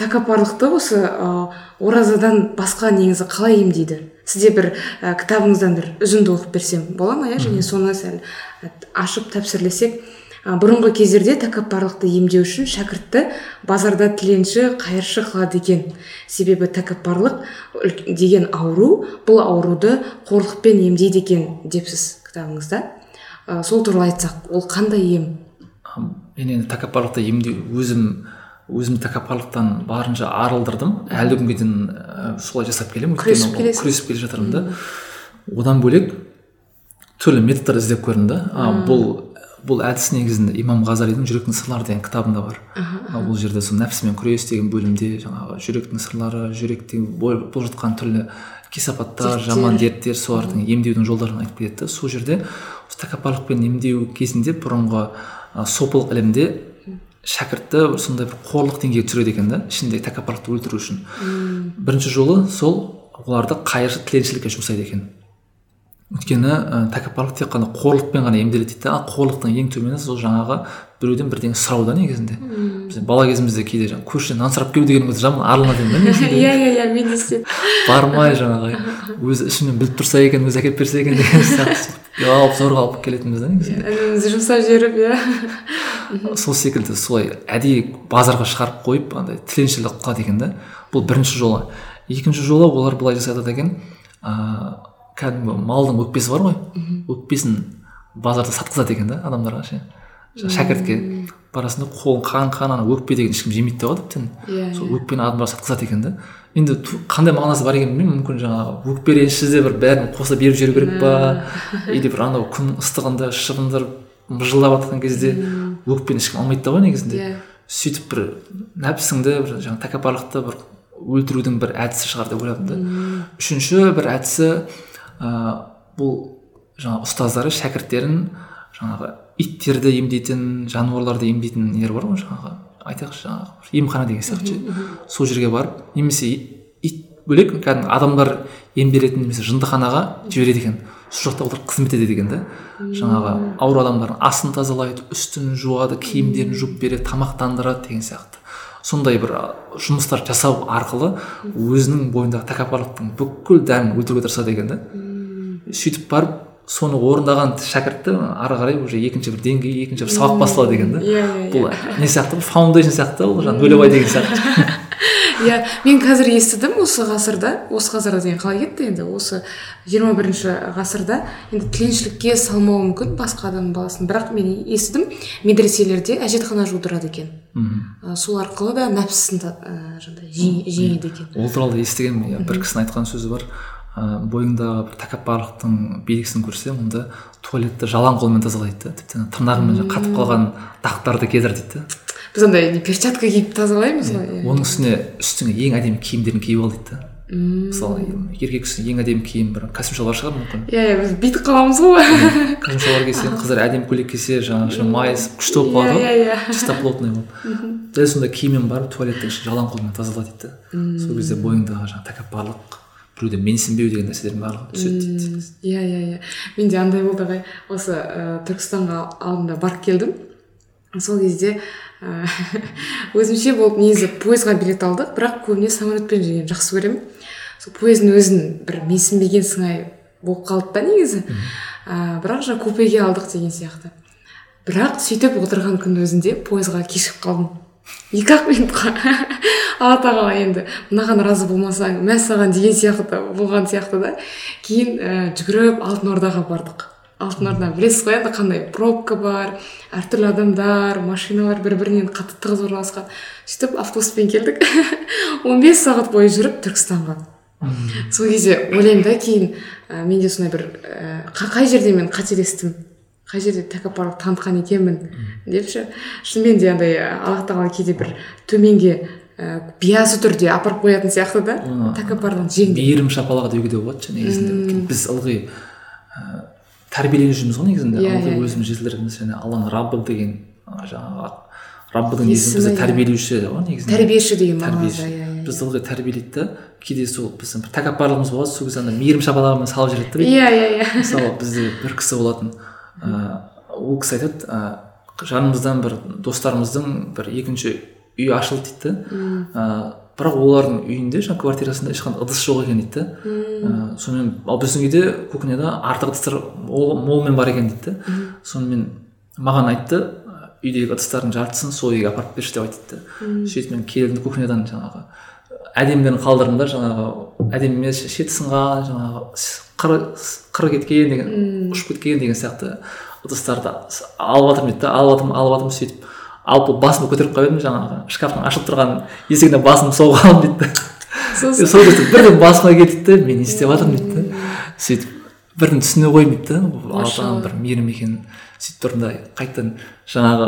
S1: тәкаппарлықты осы ә, оразадан басқа негізі қалай емдейді сізде бір ә, кітабыңыздан бір үзінді оқып берсем бола ма иә? Және соны сәл ашып тәпсірлесек ә, бұрынғы кездерде тәкаппарлықты емдеу үшін шәкіртті базарда тіленші қайыршы қылады екен. Себебі тәкаппарлық деген ауру бұл ауруды қорлықпен емдейді екен депсіз кітабыңызда. Ә, сол туралы айтсақ ол қандай ем?
S2: Мен енді тәкаппарлықты емдеу өзім өзім тәкаппарлықтан барынша арылдырдым. Әлі күнге дейін солай жасап келемін.
S1: Күресіп келесіз?
S2: күресіп келе жатырмын да. Одан бөлек түрлі методтар іздеп көрдім да. А, бұл бұл әдіс негізінде имам ғазалидің жүректің сырлары деген кітабында бар. А, бұл жерде сол нәпсімен күрес деген бөлімде жаңағы жүректің сырлары жүректе бол- болып жатқан түрлі кесапаттар жаман дерттер солардың емдеудің жолдарын айтып келеді да. Сол жерде осы тәкаппарлықпен емдеу кезінде бұрынғы сопылық ілімде шәкіртті сондай бір қорлық деңгейге түсіреді екен да ішіндегі тәкаппарлықты өлтіру үшін. Бірінші жолы сол оларды қайыршы тіленшілікке жұмсайды екен. Өйткені ә, тәкаппарлық тек қана қорлықпен ғана емделеді дейді да қорлықтың ең төмені сол жаңағы біреуден бірдеңе сұрау да негізінде. Біз бала кезімізде кейде жаңағы көршіден нан сұрап келу деген өзі жаман арланады едім да [LAUGHS]
S1: иә иә иә мен де істедім.
S2: Бармай жаңағы өзі ішімнен біліп тұрса екен өзі әкеліп берсе екен деген [LAUGHS] сияқты сөйтіп ұялып зорға алып келетінбіз да негізінде.
S1: Інімізді жұмсап жіберіп иә.
S2: Сол секілді солай әдейі базарға шығарып қойып андай тіленшілік қылады екен да. Бұл бірінші жолы. Екінші жолы олар былай жасайды екен ыыы кәдімгі малдың өкпесі бар ғой. Өкпесін базарда сатқызады екен да адамдарға ше. Шәкіртке барасың да қолың қан қан ана өкпе деген ешкім жемейді деп тіптен
S1: Иә,
S2: сол өкпені адамдар сатқызады екен да. Енді қандай мағынасы бар екенін білмеймін. Мүмкін жаңағы өкпе реніші де бір бәрін қоса беріп жіберу керек па? Или бір анау күн ыстығында шыбындырып мыжылдап жатқан кезде өкпені ешкім алмайды да ғой негізінде.
S1: Иә.
S2: Сөйтіп бір нәпсіңді бір жаңағы тәкаппарлықты бір өлтірудің бір әдісі шығар деп ойладым да. Үшінші бір әдісі ыыы бұл жаңағы ұстаздары шәкірттерін жаңағы иттерді емдейтін жануарларды емдейтін нелер бар ғой жаңағы айтайықшы жаңағы емхана деген сияқты сол жерге барып немесе ит бөлек кәдімгі адамдар емделетін немесе жындыханаға жібереді екен. Сол жақта олар қызмет етеді екен да жаңағы ауру адамдардың астын тазалайды үстін жуады киімдерін жуып береді тамақтандырады деген сияқты. Сондай бір жұмыстар жасау арқылы өзінің бойындағы тәкаппарлықтың бүкіл дәнін өлтіруге тырысады екен да сөйтіп барып соны орындаған шәкіртті ары қарай уже екінші бір деңгей екінші бір сабақ басталады екен да.
S1: Иә, иә,
S2: бұл не сияқты фаундейшн сияқты ол жаңағы нөлевой деген сияқты. [LAUGHS]
S1: Иә мен қазір естідім осы ғасырда осы ғасырда деген қалай кетті енді? Осы 21 бірінші ғасырда енді тіленшілікке салмауы мүмкін басқа адамның баласын. Бірақ мен естідім медреселерде әжетхана жудырады екен.
S2: Мхм.
S1: Сол арқылы да нәпсісін жаңағыдай жең- жеңеді екен.
S2: Ол туралы естігенмін. Иә бір кісінің айтқан сөзі бар. Ыыы бойыңдағы бір тәкаппарлықтың белгісін көрсең онда туалетті жалаң қолмен тазалайды да тіпті тырнағымен қатып қалған дақтарды кетір дейді да.
S1: Біз андай не перчатка киіп тазалаймыз ғой иә.
S2: оның үстіне үстіңе ең әдемі киімдерін киіп ал дейді да.
S1: Мм.
S2: мысалы еркек үшін ең әдемі киім бір костюм шалбар шығар мүмкін.
S1: Иә иә біз бүйтіп қаламыз ғой.
S2: Костюм шалбар кисе [LAUGHS] қыздар әдемі көйлек кисе жаңағы майысып күшті болып қалады
S1: Иә,
S2: ғой.
S1: Иә, иә.
S2: чисто плотный болып. [LAUGHS] Дәл сондай киіммен барып туалеттің ішін жалаң қолмен тазала дейді да. Сол кезде бойыңдағы жаңағы тәкаппарлық біреуден менсінбеу деген нәрселердің барлығы түседі дейді
S1: иә иә иә менде андай болды ағай осы ә, түркістанға алдында барып келдім сол кезде ә, өзімше болып негізі пойызға билет алдық бірақ көбіне самолетпен жүргенді жақсы көремін сол пойыздың өзін бір менсінбеген сыңай болып қалды да негізі ә, бірақ жаңа купеге алдық деген сияқты бірақ сөйтіп отырған күннің өзінде пойызға кешігіп қалдым екі ақ минутқа. [LAUGHS] Алла тағала енді мынаған разы болмасаң мәссаған деген сияқты болған сияқты да. Кейін ә, жүгіріп алтын ордаға бардық. Алтын орда білесіз ғой енді қандай пробка бар әртүрлі адамдар машиналар бір бірінен қатты тығыз орналасқан. Сөйтіп автобуспен келдік. [LAUGHS] 15 сағат бойы жүріп түркістанға. Сол кезде ойлаймын да кейін ә, менде сондай бір ә, қа- қай жерде мен қателестім? Қай жерде тәкаппарлық танытқан екенмін. Деп ше шынымен де андай аллах тағала кейде бір төменге ә, биязы түрде апарып қоятын сияқты да тәкаппарлығын жеңдеп
S2: мейірім шапалағы деуге де болады ше негізінде. Біз ылғи ыыы тәрбиеленіп жүрміз ғой негізінде.
S1: Иә,
S2: ылғи
S1: иә,
S2: өзіміз жетілдіргіміз және алланың раббы деген жаңағы раббыдың
S1: Есімі,
S2: бізді
S1: иә.
S2: тәрбиелеуші ғой негізінде.
S1: Тәрбиеші деген
S2: тәрбиеші.
S1: мағынада иә иә.
S2: бізді ылғи тәрбиелейді да кейде сол біздің бір тәкаппарлығымыз болады сол кезде ана мейірім шапалағымен салып жібереді да
S1: иә иә иә.
S2: Мысалы бізде бір кісі болатын ыыы ол кісі айтады ыыы жанымыздан бір достарымыздың бір екінші үй ашылды дейді. Да ыыы бірақ олардың үйінде жаңағы квартирасында ешқандай ыдыс жоқ екен дейді. Да ыыы сонымен ал біздің үйде кухняда артық ыдыстар мол- молымен бар екен дейді. Да сонымен маған айтты үйдегі ыдыстардың жартысын сол үйге апарып берші деп айтты да сөйтіп мен келдім кухнядан жаңағы әдемілерін қалдырдым да жаңағы әдемі емес шеті сынған жаңағы қыры кеткен деген ұшып кеткен деген сияқты ыдыстарды алып жатырмын дейді да алып жатырмын алып жатырмын сөйтіп. Алып басымды көтеріп қойып едім жаңағы шкафтың ашылып тұрған есігіне басымды соғып қалдым дейді да. Сол кезде бірден басыма келді да мен не істеп жатырмын дейді да. Сөйтіп бірден түсіне қойдым дейді да. Бұл алла тағаланың бір мейірім екенін сөйтіп тұрдым да қайтадан жаңағы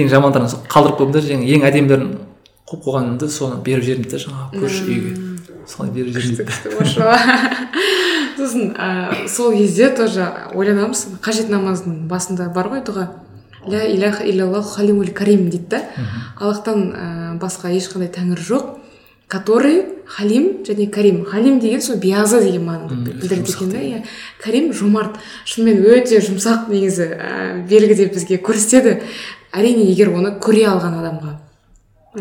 S2: ең жамандарын қалдырып қойдым да және ең әдемілерін қойып қойғанымды соны беріп жібердім дейді да жаңағы көрші үйге. Солай беріп жібердім [LAUGHS]
S1: сосын ә, сол кезде тоже ойланамыз қажет намаздың басында бар ғой дұға. Ля иляха иллаллаху халимул карим дейді да. Аллахтан ә, басқа ешқандай тәңір жоқ. Который халим және карим. Халим деген сол биязы деген мағынаны білдіреді екен да иә. карим жомарт. Шынымен өте жұмсақ негізі ә, белгі деп бізге көрсетеді. Әрине егер оны көре алған адамға.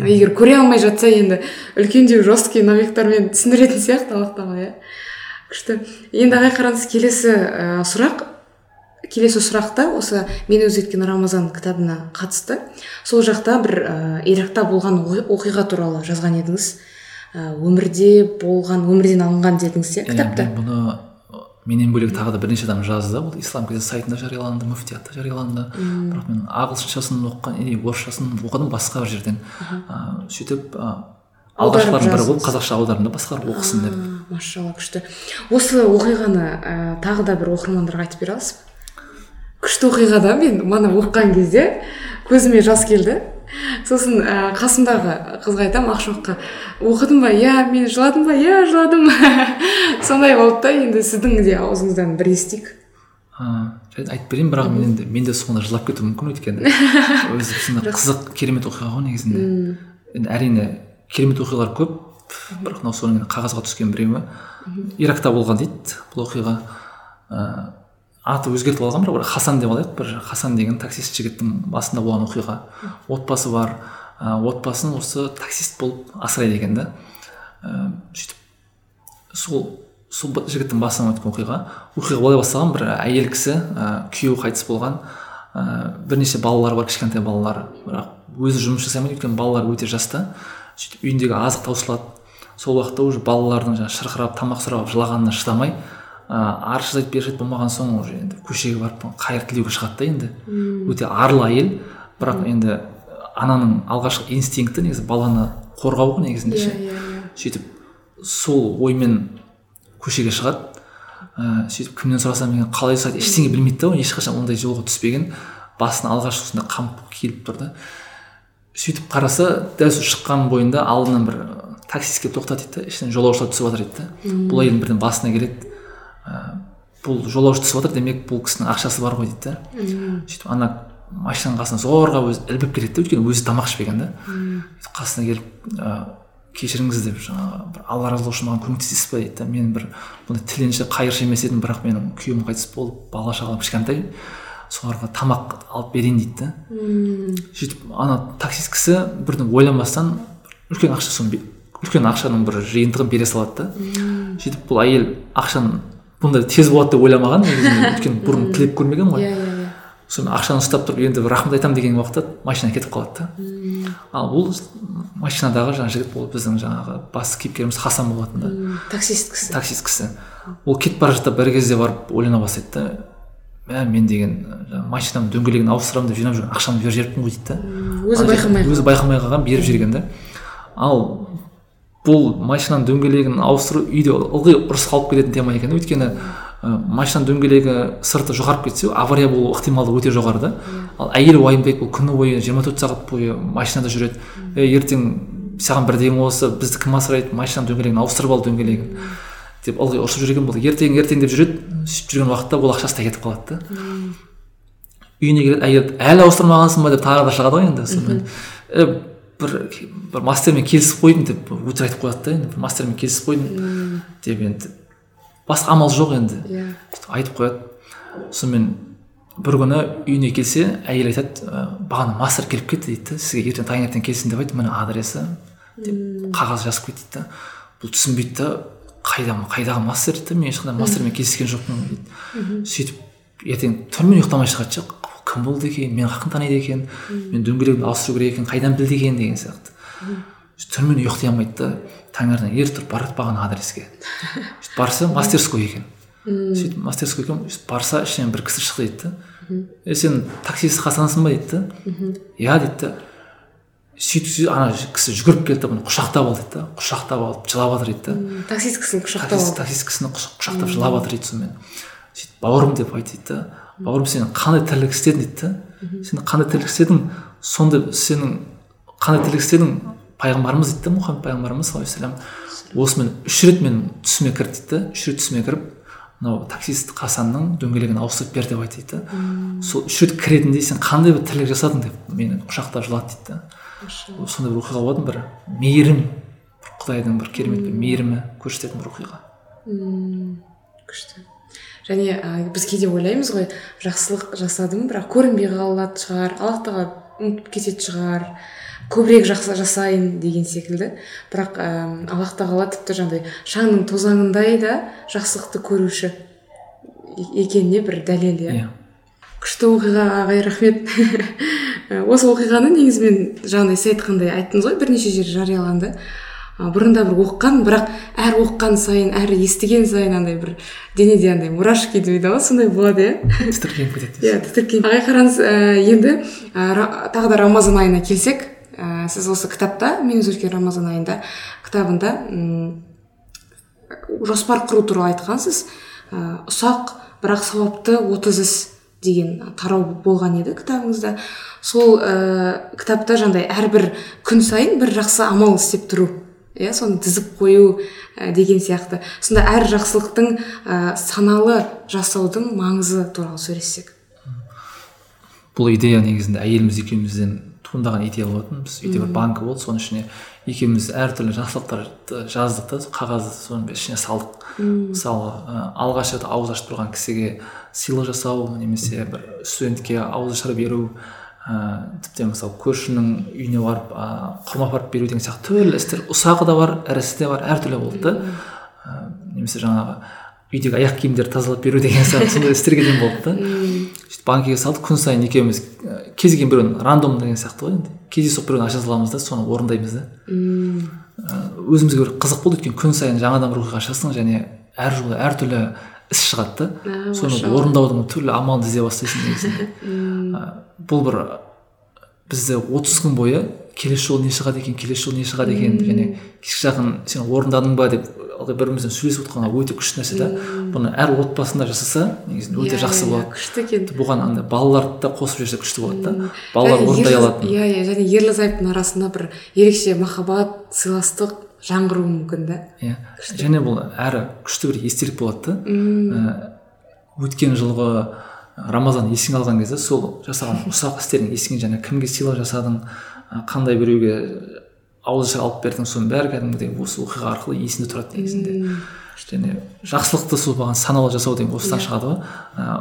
S1: Егер көре алмай жатса енді үлкендеу жесткий намектармен түсіндіретін сияқты аллах тағала иә. Күшті. Енді ағай қараңыз келесі ә, сұрақ. Келесі сұрақта осы мен өзгерткен рамазан кітабына қатысты. Сол жақта бір ә, иракта болған оқиға туралы жазған едіңіз. Ә, өмірде болған өмірден алынған дедіңіз иә кітапта
S2: бұны менен бөлек тағы да бірнеше адам жазды. Бұл ислам газет сайтында жарияланды муфтиятта жарияланды. Бірақ мен ағылшыншасын оқыған орысшасын оқыдым басқа бір жерден. Ыыы сөйтіп алғашқылардың бірі болып қазақша аудардым да басқалар оқысын деп.
S1: машалла күшті. Осы оқиғаны ә, тағы да бір оқырмандарға айтып бере аласыз. Ба күшті оқиға да мен мана оқыған кезде көзіме жас келді. Сосын ә, қасымдағы қызға айтамын ақшоққа оқыдың ба? Иә мен жыладым ба? Иә жыладым [LAUGHS] сондай болды да енді сіздің де аузыңыздан бір естейік
S2: жарайды айтып берейін бірақ мен енді мен де соңында жылап кетуім мүмкін өйткені. [LAUGHS] Өзі қызық керемет оқиға ғой негізінде. Енді әрине керемет оқиғалар көп. Бірақ мынау соның қағазға түскен біреуі иракта болған дейді бұл оқиға. Ыыы аты өзгертіп алған бір хасан деп алайық бір хасан деген таксист жігіттің басында болған оқиға. Отбасы бар. Ә, отбасын осы таксист болып асырайды екен да. Ә, сөйтіп сол сол жігіттің басынан өткен оқиға. Оқиға былай басталған. Бір әйел кісі ә, күйеуі қайтыс болған. Ә, бірнеше балалары бар кішкентай балалары бірақ өзі жұмыс жасай алмайды өйткені балалар өте жаста. Сөйтіп үйіндегі азық таусылады. Сол уақытта уже балалардың жаңағы шырқырап тамақ сұрап жылағанына шыдамай ыыы арыз айтып бер болмаған соң уже енді көшеге барып қайыр тілеуге шығады да енді. Өте арлы әйел. Бірақ енді ананың алғашқы инстинкті негізі баланы қорғау ғой негізінде ше.
S1: иә, иә.
S2: сөйтіп сол оймен көшеге шығады. Ыыы сөйтіп кімнен сұрасам екен қалай жасайды ештеңе білмейді да ешқашан ондай жолға түспеген. Басына алғаш осындай қамп келіп тұр да. Сөйтіп қараса дәл сол шыққан бойында алдынан бір таксист келіп тоқтады дейді да ішінен жолаушылар түсіп жатыр дейді да бұл әйелдің бірден басына келеді. Ә, бұл жолаушы түсіп жатыр демек бұл кісінің ақшасы бар ғой дейді да сөйтіп ана машинаның қасына зорға өзі ілбіп келеді да өйткені өзі тамақ ішпеген да қасына келіп ә, кешіріңіз деп жаңағы бір алла разы болсын маған көмектесесіз ба дейді да мен бір бұндай тіленші қайыршы емес едім бірақ менің күйеуім қайтыс болып бала шағам кішкентай. Соларға тамақ алып берейін дейді да. Сөйтіп ана таксист кісі бірден ойланбастан үлкен ақша соны үлкен ақшаның бір жиынтығын бере салады да. Сөйтіп бұл әйел ақшаны бұндай тез болады деп ойламаған өйткені [LAUGHS] бұрын тілеп көрмеген ғой.
S1: Иә иә иә.
S2: Сонымен ақшаны ұстап тұрып енді рахмет айтамын деген уақытта машина кетіп қалады да. Ал бұл машинадағы жаңағы жігіт ол біздің жаңағы басты кейіпкеріміз хасан болатын да.
S1: Таксист кісі.
S2: Таксист кісі. Ол кетіп бара жатып бір кезде барып ойлана бастайды да. Мә мен деген машинамның дөңгелегін ауыстырамын деп жинап жүрген ақшамды беріп жіберіппін ғой дейді да
S1: өзі байқамай
S2: өзі байқамай қалған беріп жіберген да ал бұл машинаның дөңгелегін ауыстыру үйде ылғи ұрыс қалып кететін тема екен. Өйткені ә, машинаның дөңгелегі сырты жоғарып кетсе авария болу ықтималдығы өте жоғары да. Ал әйел уайымдайды бұл күні бойы жиырма төрт сағат бойы машинада жүреді. Е ертең саған бірдеңе болса бізді кім асырайды? Машинаның дөңгелегін ауыстырып ал дөңгелегін. Деп ылғи ұрысып жүрген болды. Ертең ертең деп жүреді сөйтіп жүрген уақытта бұл ақшасы да кетіп қалады да. Үйіне келеді әйел әлі ауыстырмағансың ба? деп тағы да шығады ғой енді сонымен. Бір бір мастермен келісіп қойдым деп өтірік айтып қояды да енді. Бір мастермен келісіп қойдым деп енді. Басқа амал жоқ енді.
S1: Иә.
S2: Айтып қояды. Сонымен бір күні үйіне келсе әйел айтады бағана мастер келіп кетті дейді да. Сізге ертең таңертең келсін деп айтты. Міне адресі деп қағаз жазып кетті дейді да. Бұл түсінбейді да. Қайда қайдағы мастер мен ешқандай мастермен кездескен жоқпын. Дейді сөйтіп ертең түнімен ұйықтамай шығады ше. Кім болды екен? Мені қаяқтан таниды екен. Мен дөңгелегімді ауыстыру керек екен қайдан білді екен деген сияқты. Түнімен ұйықтай алмайды да таңертең ерте тұрып барады бағана адреске. [LAUGHS] Сөйтіп барса мастерской екен. Сөйтіп мастерской екен барса ішінен бір кісі шықты дейді да е сен таксист хасансың ба дейді да иә дейді да сөйтіп ана кісі жүгіріп келді да бұны құшақтап алды дейді да құшақтап алып жылап жатыр дейді да.
S1: Таксист кісіні құшақтап алды.
S2: таксист кісіні құшақтап жылап жатыр дейді сонымен. Сөйтіп бауырым деп айтты дейді да. Бауырым сен қандай тірлік істедің дейді да. Сен қандай тірлік істедің? Сонда сенің қандай тірлік істедің? Пайғамбарымыз дейді да мұхаммед пайғамбарымыз саллаллаху алейхи осымен үш рет мен түсіме кірді дейді да. Үш рет түсіме кіріп мынау таксист хасанның дөңгелегін ауыстырып бер деп айтты дейді да. Сол үш рет кіретіндей сен қандай бір тірлік жасадың деп мені құшақтап жылады дейді да. Сондай бір оқиға болатын бір мейірім. Құдайдың бір керемет бір мейірімі көрсететін бір оқиға.
S1: Күшті. Және ә, біз кейде ойлаймыз ғой жақсылық жасадым бірақ көрінбей қалатын шығар аллах тағала ұмытып кететін шығар көбірек жақсы жасайын деген секілді. Бірақ ә, аллах тағала тіпті жаңағыдай шаңның тозаңындай да жақсылықты көруші екеніне бір дәлел иә. Yeah. күшті оқиға ағай рахмет. [LAUGHS] осы оқиғаны негізі мен жаңағыдай сіз айтқандай айттыңыз ғой бірнеше жер жарияланды. Бұрында бір оқыған бірақ әр оқыған сайын әр естіген сайын андай бір денеде андай мурашки дейді ғой сондай болады
S2: иә. Тітіркеніп кетеді
S1: иә тітіркеніп. Ағай қараңыз ә, енді ә, тағы да рамазан айына келсек ә, сіз осы кітапта мен өзгерген рамазан айында кітабында жоспар құру туралы айтқансыз. Ә, ұсақ бірақ сауапты отыз іс. Деген тарау болған еді кітабыңызда. Сол ә, кітапта жаңағыдай әрбір күн сайын бір жақсы амал істеп тұру иә соны тізіп қою ә, деген сияқты. Сонда әр жақсылықтың ә, саналы жасаудың маңызы туралы сөйлессек.
S2: Бұл идея негізінде әйеліміз екеумізден туындаған идея болатын. Біз үйде бір банкі болды соның ішіне екеуміз әртүрлі жақсылықтарды жаздық та қағазды соның ішіне салдық. Мысалы алғаш рет ауыз ашып тұрған кісіге сыйлық жасау немесе бір студентке ауызашар беру ә, тіптен мысалы көршінің үйіне барып ә, құрма апарып беру деген сияқты түрлі істер ұсағы да бар ірісі де бар әртүрлі болды да. Ә, немесе жаңағы үйдегі аяқ киімдерді тазалап беру деген сияқты сондай істерге дейін болды да. Банкіге салдық күн сайын екеуміз кез келген біреуін рандом деген сияқты ғой енді. Кездейсоқ біреуін аша саламыз да соны орындаймыз да. Өзімізге бір қызық болды. Өйткені күн сайын жаңадан бір оқиға ашасың және әр жолы әртүрлі іс шығады да. Соны орындаудың түрлі амалын іздей бастайсың негізінде. [LAUGHS] Бұл бір бізді отыз күн бойы келесі жолы не шығады екен келесі жолы не шығады екен және кешке жақын сен орындадың ба деп ылғи бірімізбен сөйлесіп отырғанға өте күшті нәрсе да. Бұны әр отбасында жасаса негізінде өте жақсы болады.
S1: күшті екен.
S2: Бұған андай балаларды да қосып жіберсе күшті болады да. Балалар орындай алатын.
S1: иә иә және ерлі зайыптың арасында бір ерекше махаббат сыйластық жаңғыруы мүмкін да.
S2: Иә. Және бұл әрі күшті бір естелік болады да. Өткен жылғы рамазан есіңе алған кезде сол жасаған [LAUGHS] ұсақ істерің есіңе және кімге сыйлық жасадың қандай біреуге ауызашар алып бердің соның бәрі кәдімгідей осы оқиға арқылы есінде тұрады негізінде. Және жақсылықты сол маған саналы жасау деген осыдан шығады ғой.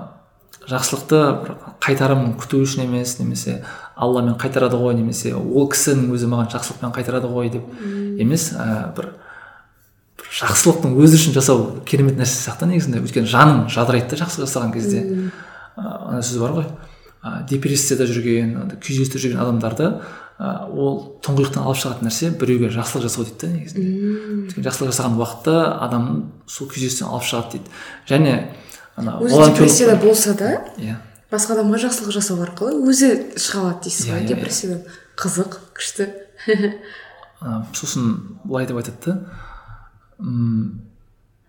S2: Жақсылықты қайтарымын күту үшін емес немесе алламен қайтарады ғой немесе ол кісінің өзі маған жақсылықпен қайтарады ғой деп емес ә, бір, жақсылықтың өзі үшін жасау керемет нәрсе сияқты негізінде. Өйткені жаның жадырайды да жақсы жасаған кезде. Ана сөз бар ғой. Ә, депрессияда жүрген күйзелісте жүрген адамдарды ә, ол тұңғиықтан алып шығатын нәрсе біреуге жақсылық жасау дейді да негізінде. Жақсылық жасаған уақытта адам сол күйзелістен алып шығады дейді. Және
S1: ана өзі депрессияда болса да иә. басқа адамға жақсылық жасау арқылы өзі шыға алады дейсіз ғой. депрессиядан қызық күшті. [LAUGHS]
S2: Сосын былай деп айтады да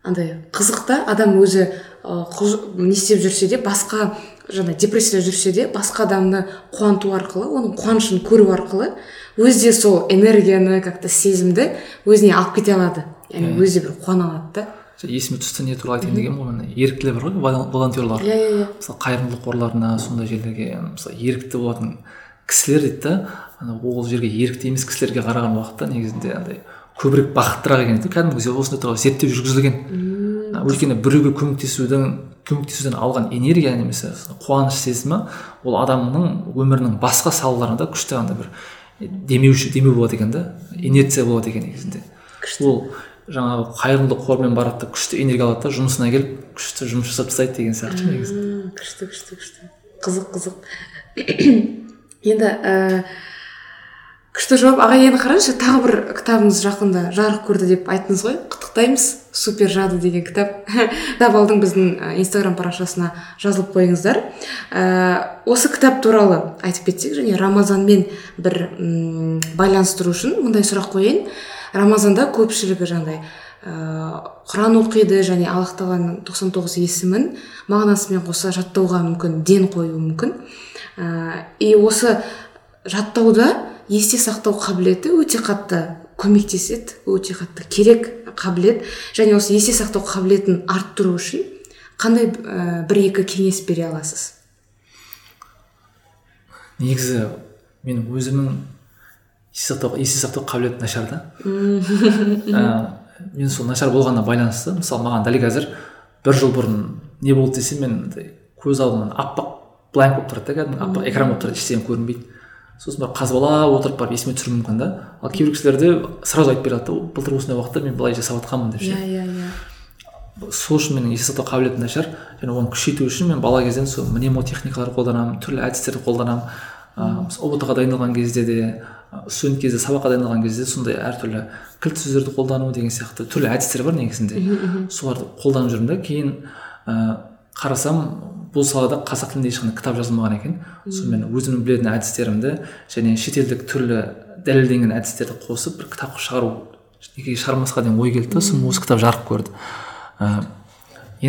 S1: андай қызық та адам өзі не істеп жүрсе де басқа жаңа депрессияда жүрсе де басқа адамды қуанту арқылы оның қуанышын көру арқылы өзі де сол энергияны как то сезімді өзіне алып кете алады. Яғни өзі де бір қуана алады да.
S2: Есіме түсті не туралы айтайын дегенім ғой мына еріктілер бар ғой волонтерлар.
S1: Иә иә иә.
S2: Мысалы қайырымдылық қорларына сондай жерлерге мысалы ерікті болатын кісілер дейді да ол жерге ерікті емес кісілерге қараған уақытта негізінде андай көбірек бақыттырақ екен дейді кәдімгі осындай туралы зерттеу жүргізілген. Өйткені біреуге көмектесудің көмектесуден алған энергия немесе қуаныш сезімі ол адамның өмірінің басқа салаларында күшті андай бір демеуші демеу болады екен да инерция болады екен негізінде. Ол жаңағы қайырымдылық қормен барады да күшті энергия алады да жұмысына келіп күшті жұмыс жасап тастайды деген сияқты негізі
S1: күшті күшті күшті. Қызық қызық. [CLEARS THROAT] Енді ііі күшті жауап. Ағай енді қараңызшы тағы бір кітабыңыз жақында жарық көрді деп айттыңыз ғой. Құттықтаймыз. Супер жады деген кітап. [LAUGHS] Кітап алдың біздің инстаграм парақшасына жазылып қойыңыздар. Ә, осы кітап туралы айтып кетсек және рамазанмен бір м байланыстыру үшін мындай сұрақ қояйын. Рамазанда көпшілігі жаңағыдай ыыы құран оқиды және аллах тағаланың тоқсан тоғыз есімін мағынасымен қоса жаттауға мүмкін ден қоюы мүмкін. Ыыы и осы жаттауда есте сақтау қабілеті өте қатты көмектеседі өте қатты керек қабілет. Және осы есте сақтау қабілетін арттыру үшін қандай ә, бір екі кеңес бере аласыз?
S2: Негізі мен өзімнің есте сақтау есте сақтау қабілеті нашар да. Ә, мен сол нашар болғанына байланысты мысалы маған дәл қазір бір жыл бұрын не болды десе мен көз алдымнан аппақ бланк болып тұрады да кәдімгі аппақ экран болып тұрады ештеңе көрінбейді. Сосын барып қазбалап отырып барып есіме түсіруім мүмкін да. Ал кейбір кісілерде сразу айтып береді да былтыр осындай уақытта мен былай жасап жатқанмын деп ше.
S1: Иә иә иә.
S2: Сол үшін менің есте сақтау қабілетім нашар. Және оны күшейту үшін мен бала кезден сол мнемотехникалар қолданамын түрлі әдістерді қолданамын. Ыыы ұбт ға дайындалған кезде де студент кезде сабаққа дайындалған кезде сондай әртүрлі кілт сөздерді қолдану деген сияқты түрлі әдістер бар негізінде. Соларды қолданып жүрмін да. Кейін ыыы қарасам бұл салада қазақ тілінде ешқандай кітап жазылмаған екен. Сонымен өзімнің білетін әдістерімді және шетелдік түрлі дәлелденген әдістерді қосып бір кітап шығару неге шығармасқа деген ой келді да сосын осы кітап жарық көрді. Ыыы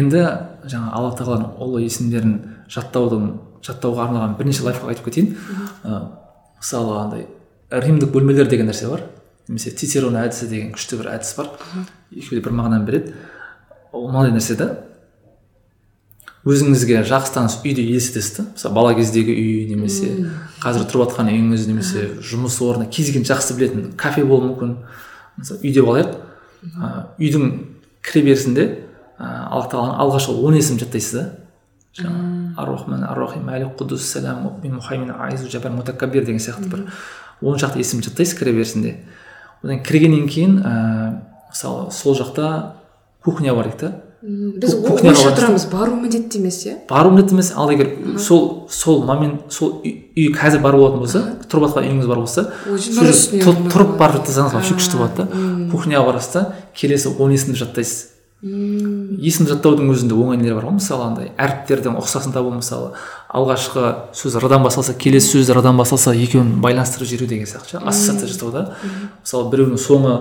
S2: енді жаңа алла тағаланың ұлы есімдерін жаттаудың жаттауға арналған бірнеше лайфхак айтып кетейін. Ыыы мысалы андай римдік бөлмелер деген нәрсе бар. Немесе цицерон әдісі деген күшті бір әдіс бар. Екеуі де бір мағынаны береді. Ол мынандай нәрсе да өзіңізге жақсы таныс үйді елестетесіз да мысалы бала кездегі үй немесе қазір тұрып жатқан үйіңіз немесе жұмыс орны кез келген жақсы білетін кафе болуы мүмкін. Мысалы үй деп алайық. Үйдің кіре берісінде ыыы алла тағаланың алғашқы он есімін жаттайсыз да? Жаңағы ар рахман ар рахим мәлик құдус сәлам мұъмин мұхаймин айзу жабар мутакаббир деген сияқты бір он шақты есімді жаттайсыз кіре берісінде одан кіргеннен кейін ыыы мысалы сол жақта кухня бар дейді да
S1: біз
S2: барып
S1: тұрамыз бару міндетті емес иә?
S2: Бару міндетті емес. Ал егер сол сол момент сол үй, қазір бар болатын болса тұрып жатқан үйіңіз бар болса тұрып
S1: бар?
S2: барып жатсаңыз вообще күшті болады да кухняға барасыз да келесі он есімді жаттайсыз.
S1: Мм
S2: есімді жаттаудың өзінде оңай нелер бар ғой мысалы андай әріптердің ұқсасын табу мысалы алғашқы сөз р-дан басталса келесі сөз р-дан басталса екеуін байланыстырып жіберу деген сияқты ше ассоциация жасау да мысалы біреудің соңы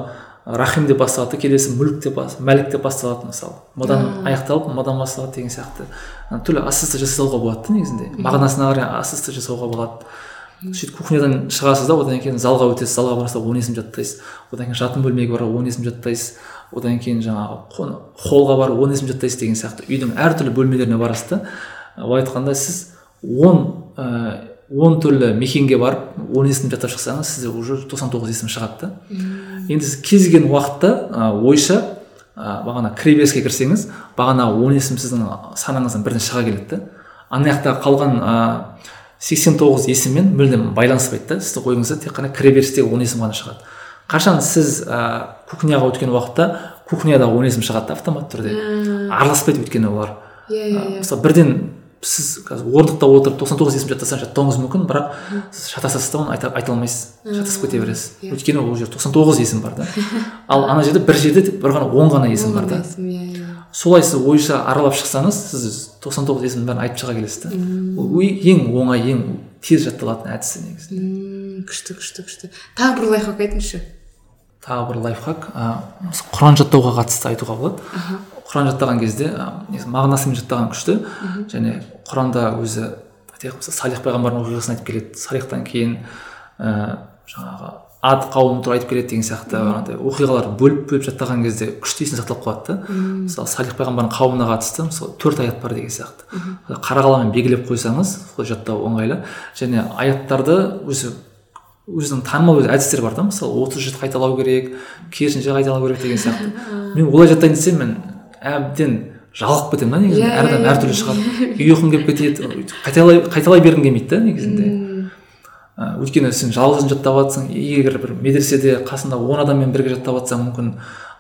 S2: рахим деп басталады келесі мүлік деп мәлік деп басталады мысалы. Мыдан аяқталып мыдан басталады деген сияқты. Түрлі ассоциация жасауға болады да негізінде. Мағынасына қарай ассоциация жасауға болады. Сөйтіп кухнядан шығасыз да одан кейін залға өтесіз залға барасыз он есім жаттайсыз. Одан кейін жатын бөлмеге барып он есім жаттайсыз. Одан кейін жаңағы холлға барып он есім жаттайсыз деген сияқты. Үйдің әртүрлі бөлмелеріне барасыз да. Былай айтқанда сіз он ыыы он түрлі мекенге барып он есім жаттап шықсаңыз сізде уже тоқсан тоғыз есім шығады да. Енді сіз кез келген уақытта ойша ы, бағана кіреберіске кірсеңіз бағана он есім сіздің санаңыздан бірден шыға келеді да. Ана жақта қалған сексен тоғыз есіммен мүлдем байланыспайды да. Сіздің ойыңызда тек қана кіреберістегі он есім ғана шығады. Қашан сіз ә, кухняға өткен уақытта кухняда он есім шығады да автоматты түрде? Араласпайды өйткені олар.
S1: Иә иә иә.
S2: мысалы бірден сіз қазір орындықта отырып тоқсан тоғыз есім жаттасаңыз жаттауыңыз мүмкін бірақ сіз шатасасыз да оны айта, айта алмайсыз шатасып кете бересіз.
S1: Иә.
S2: өйткені ол жерде тоқсан тоғыз есім бар да. Ал ана жерде бір жерде тек бір ғана он ғана есім бар да.
S1: иә иә.
S2: Солай сіз ойша аралап шықсаңыз сіз тоқсан тоғыз есімнің бәрін айтып шыға келесіз да. Ол ең оңай ең тез жатталатын әдісі негізінде.
S1: Күшті күшті күшті. Тағы бір лайфхак айтыңызшы.
S2: Тағы бір лайфхак ыыы құран жаттауға қатысты айтуға болады. Құран жаттаған кезде мағынасымен жаттаған күшті. Және құранда өзі айтайық мысалы салих пайғамбардың оқиғасын айтып келеді. Салихтан кейін ыыы жаңағы ад қауымы туралы айтып келеді деген сияқты андай оқиғалар бөліп бөліп жаттаған кезде күшті есте сақталып қалады да. Мысалы салих пайғамбардың қауымына қатысты мысалы төрт аят бар деген сияқты. Қара қаламмен белгілеп қойсаңыз солай жаттау ыңғайлы және аяттарды өзі өзінің танымал өзі әдістері бар да. Мысалы отыз жеті қайталау керек керісінше қайталау керек деген сияқты. [LAUGHS] Мен олай жаттайын десем мен әбден жалығып кетемін да негізінде.
S1: Иә,
S2: әр адам
S1: иә,
S2: әртүрлі шығады үй ұйқым келіп кетеді қайталай қайталай бергім келмейді да негізінде. Ә, өйткені сен жалғыз жаттап жатсың егер бір медреседе қасында он адаммен бірге жаттап жатсаң мүмкін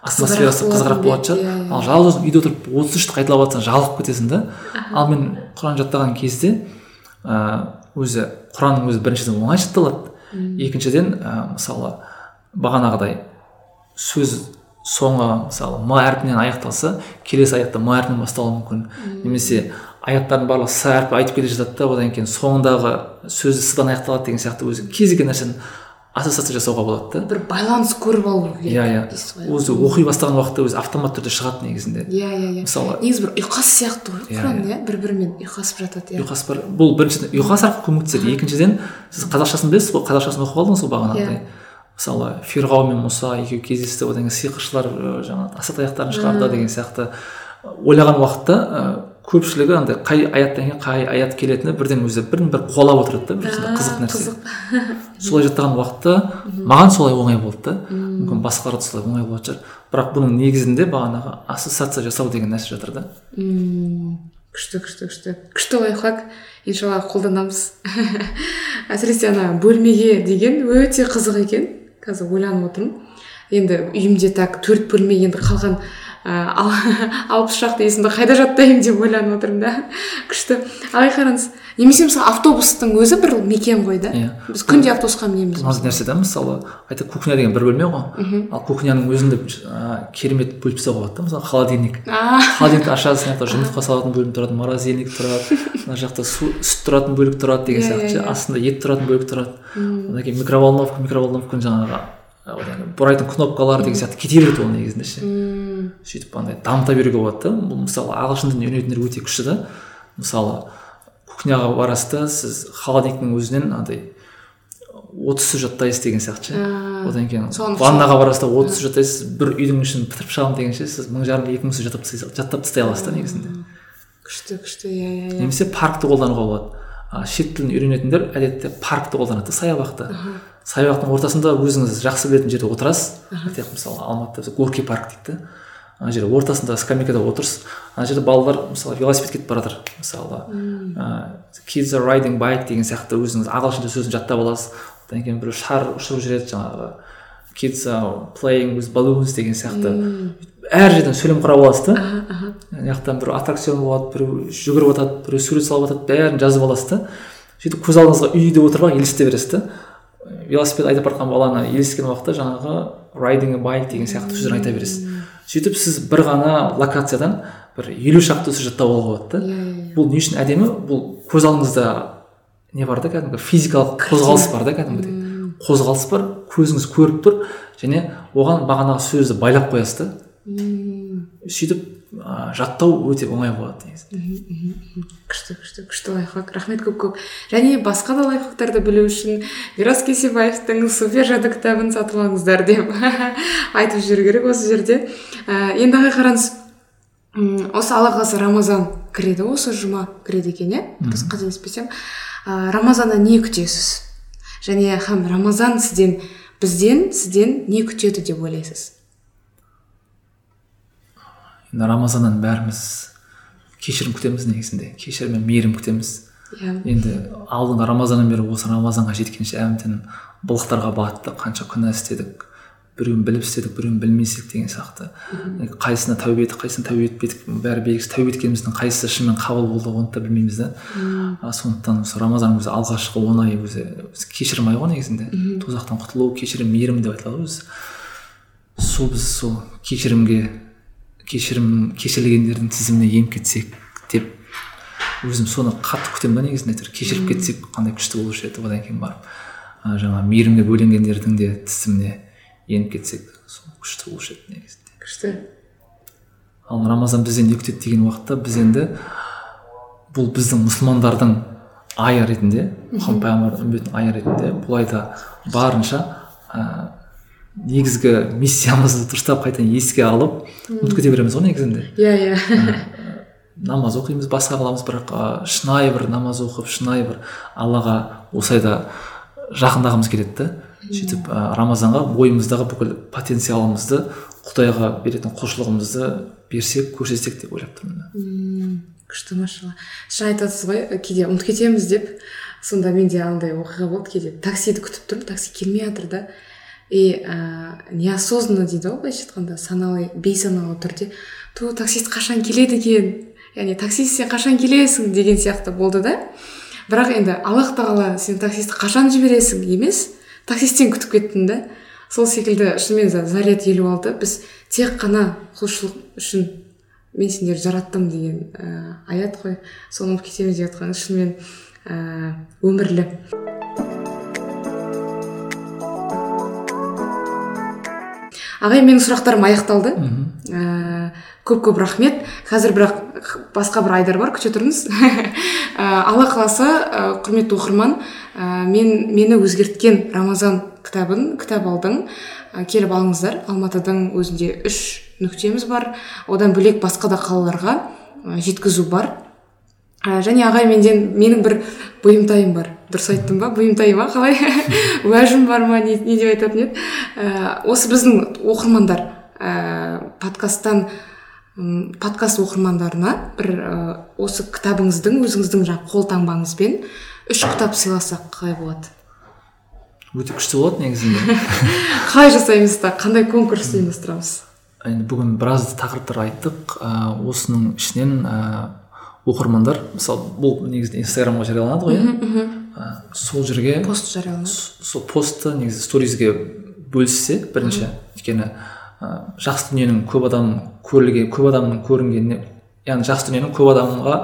S2: атмосферасы қызығырақ
S1: болатын
S2: шығар.
S1: иә, иә.
S2: ал жалғыз үйде отырып отыз үшті қайталап жатсаң жалығып кетесің да. Ал мен құран жаттаған кезде ыыы өзі құранның өзі біріншіден оңай жатталады екіншіден ә, мысалы бағанағыдай сөз соңы мысалы м әрпінен аяқталса келесі аятта м әрпінен басталуы мүмкін. Немесе аяттардың барлығы с әрпі айтып келе жатады да одан кейін соңындағы сөзі с-дан аяқталады деген сияқты өзі кез келген нәрсені ассоциация жасауға болады да.
S1: бір байланыс көріп алу керек.
S2: Иә иә. Өзі оқи бастаған уақытта өзі автоматты түрде шығады негізінде.
S1: Иә иә иә.
S2: Мысалы
S1: негізі бір ұйқас сияқты ғой.
S2: Иә,
S1: құран иә. бір бірімен ұйқасып жатады иә.
S2: Ұйқас бар бұл біріншіден ұйқас арқылы көмектеседі. Екіншіден сіз қазақшасын білесіз ғой қазақшасын оқып алдыңыз ғой бағанағыдай.
S1: Иә.
S2: Мысалы фирғау мен мұса екеуі кездесті одан кейін сиқыршылар ы, жаңағы асат аяқтарын шығарды деген сияқты. Ойлаған уақытта ы, көпшілігі андай қай аяттан кейін қай аят келетіні бірден өзі бірін бірі қуалап отырады да бір қызық нәрсе. [LAUGHS] солай жаттаған уақытта маған солай оңай болды да. Мүмкін басқаларға солай оңай болатын шығар. Бірақ бұның негізінде бағанағы ассоциация жасау деген нәрсе жатыр да.
S1: Күшті күшті күшті. Күшті лайфхак иншалла қолданамыз. [LAUGHS] Әсіресе ана бөлмеге деген өте қызық екен. Қазір ойланып отырмын. Енді үйімде так төрт бөлме енді қалған [LAUGHS] алпыс шақты есімді қайда жаттаймын деп ойланып отырмын да. Күшті. Ағай қараңыз немесе мысалы автобустың өзі бір мекен ғой да?
S2: Иә.
S1: Біз күнде автобусқа минеміз
S2: маңызды нәрсе да мысалы айта кухня деген бір бөлме ғой. Ал кухняның өзінде керемет бөліп тастауға болады да мысалы холодильник. Холодильникті ашасың мына [LAUGHS] жақта жұмыртқа салатын бөлім тұрады морозильник тұрады мына жақта сүт тұратын бөлік тұрады деген сияқты. ше астында ет тұратын бөлік тұрады. Одан кейін микроволновка микроволновканың жаңағы бұрайтын кнопкалар деген сияқты кете береді ол негізінде ше сөйтіп андай дамыта беруге болады да бұл мысалы ағылшын тілін үйренетіндер өте күшті да мысалы кухняға барасыз да сіз холодильниктің өзінен андай отыз сөз жаттайсыз деген сияқты ше одан кейін ваннаға барасыз да отыз сөз жаттайсыз бір үйдің ішін бітіріп шығамын дегенше сіз мың жарым екі мың сөз жаттап тастай аласыз да негізінде
S1: күшті күшті иә иә иә
S2: немесе паркті қолдануға болады а шет тілін үйренетіндер әдетте паркті қолданады да саябақты саябақтың ортасында өзіңіз жақсы білетін жерде отырасыз. Мысалы алматыда біз горький парк дейді. Да ана жерде ортасында скамейкада отырсыз. Ана жерде балалар мысалы велосипед кетіп бара жатыр мысалы ыыы kids are riding bike деген сияқты өзіңіз ағылшынша сөзін жаттап аласыз. Одан кейін біреу шар ұшырып жүреді жаңағы. Kids are playing with balloons деген сияқты. Әр жерден сөйлем құрап аласыз да. Мына жақтан біреу аттракцион болады біреу жүгіріп жатады біреу сурет салып жатады бәрін жазып аласыз да. Сөйтіп көз алдыңызға үйде отырып алып елестете бересіз да. Велосипед айдап бара жатқан баланы елестеген уақытта жаңағы райдинг байк деген сияқты сөздер айта бересіз. Сөйтіп сіз бір ғана локациядан бір елу шақты сөз жаттап алуға болады да.
S1: Иә
S2: бұл не үшін әдемі? Бұл көз алдыңызда не бар да кәдімгі физикалық қозғалыс бар да кәдімгідей. Қозғалыс бар көзіңіз көріп тұр және оған бағанағы сөзді байлап қоясыз да. Сөйтіп ә, жаттау өте оңай болады негізі.
S1: Күшті күшті күшті лайфхак. Рахмет көп көп. Және басқа да лайфхактарды білу үшін мирас кесебаевтың супер жады кітабын сатып алыңыздар деп [LAUGHS] айтып жіберу керек осы жерде. Ә, енді ағай қараңыз осы алла қаласа рамазан кіреді осы жұма кіреді екен иә? Дұрыс қателеспесем. Ә, рамазаннан не күтесіз? Және һәм рамазан сізден бізден сізден не күтеді деп ойлайсыз?
S2: Енді рамазаннан бәріміз кешірім күтеміз негізінде. Кешірім мен мейірім күтеміз.
S1: Иә.
S2: Енді алдыңғы рамазаннан бері осы рамазанға жеткенше әбден былықтарға баттық. Қанша күнә істедік біреуін біліп істедік біреуін білмей істедік деген сияқты. Қайсысына тәубе еттік қайсысына тәубе етпедік бәрі белгісіз. Тәубе еткеніміздің қайсысы шынымен қабыл болды оны да білмейміз да. Сондықтан осы рамазанның өзі алғашқы он айы өзі кешірім айы ғой негізінде. Тозақтан құтылу кешірім мейірім деп айтылады ғой өзі сол біз сол кешірімге кешірім кешірілгендердің тізіміне еніп кетсек деп өзім соны қатты күтемін да негізінде әйтеуір. кешіріп кетсек қандай күшті болушы еді одан кейін барып ә, жаңағы мейірімге бөленгендердің де тізіміне еніп кетсек сол күшті болушы еді негізінде.
S1: Күшті.
S2: Ал рамазан бізден не күтеді деген уақытта біз енді бұл біздің мұсылмандардың айы ретінде мұхаммед пайғамбардың үмбетінің айы ретінде бұл айда барынша ә, негізгі миссиямызды дұрыстап қайтадан еске алып ұмытып кете береміз ғой негізінде.
S1: Иә иә.
S2: Намаз оқимыз басқа қыламыз бірақ ә, шынайы бір намаз оқып шынайы бір аллаға осы айда жақындағымыз келеді да сөйтіп ә, рамазанға бойымыздағы бүкіл потенциалымызды құдайға беретін құлшылығымызды берсек көрсетсек деп ойлап тұрмын
S1: күшті машалла. Шын айтасыз ғой кейде ұмытып кетеміз деп сонда менде андай оқиға болды кейде таксиді күтіп тұрмын такси келмей жатыр да. И ә, неосознанно дейді ғой былайша айтқанда саналы бейсаналы түрде. Ту таксист қашан келеді екен? Яғни таксист сен қашан келесің? деген сияқты болды да. Бірақ енді аллах тағала сен таксистті қашан жібересің емес таксисттен күтіп кеттім да. Сол секілді шынымен заряд елу алты. Біз тек қана құлшылық үшін мен сендерді жараттым деген ә, аят қой. Соны ұмытып кетеміз деп жатқаныңыз шынымен ә, өмірлі. Ағай менің сұрақтарым аяқталды. Ә, көп көп рахмет. Қазір бірақ басқа бір айдар бар күте тұрыңыз. [LAUGHS] Ә, алла қаласа ә, құрметті оқырман ә, мен мені өзгерткен рамазан кітабын кітап алдың. Ә, келіп алыңыздар. Алматыдың өзінде үш нүктеміз бар. Одан бөлек басқа да қалаларға ә, жеткізу бар. Ә, және ағай менден менің бір бұйымтайым бар. Дұрыс айттым ба? Бұйымтай ма? Қалай? [LAUGHS] Уәжім бар ма? Не, не деп айтатын еді. Ә, осы біздің оқырмандар ә, подкасттан м, подкаст оқырмандарына бір ә, осы кітабыңыздың өзіңіздің жаңағы қолтаңбаңызбен үш кітап сыйласақ қалай болады?
S2: Өте күшті болады негізінде. [LAUGHS]
S1: Қалай жасаймыз да? Қандай конкурс ұйымдастырамыз?
S2: Енді бүгін біраз тақырыптар айттық. Ә, осының ішінен ә, оқырмандар мысалы бұл негізінде инстаграмға жарияланады ғой иә? Ә, сол жерге
S1: пост жарияланады.
S2: сол постты негізі сторизге бөліссе бірінші өйткені ә, жақсы дүниенің көп адам көрілген көп адамның көрінгеніне яғни жақсы дүниенің көп адамға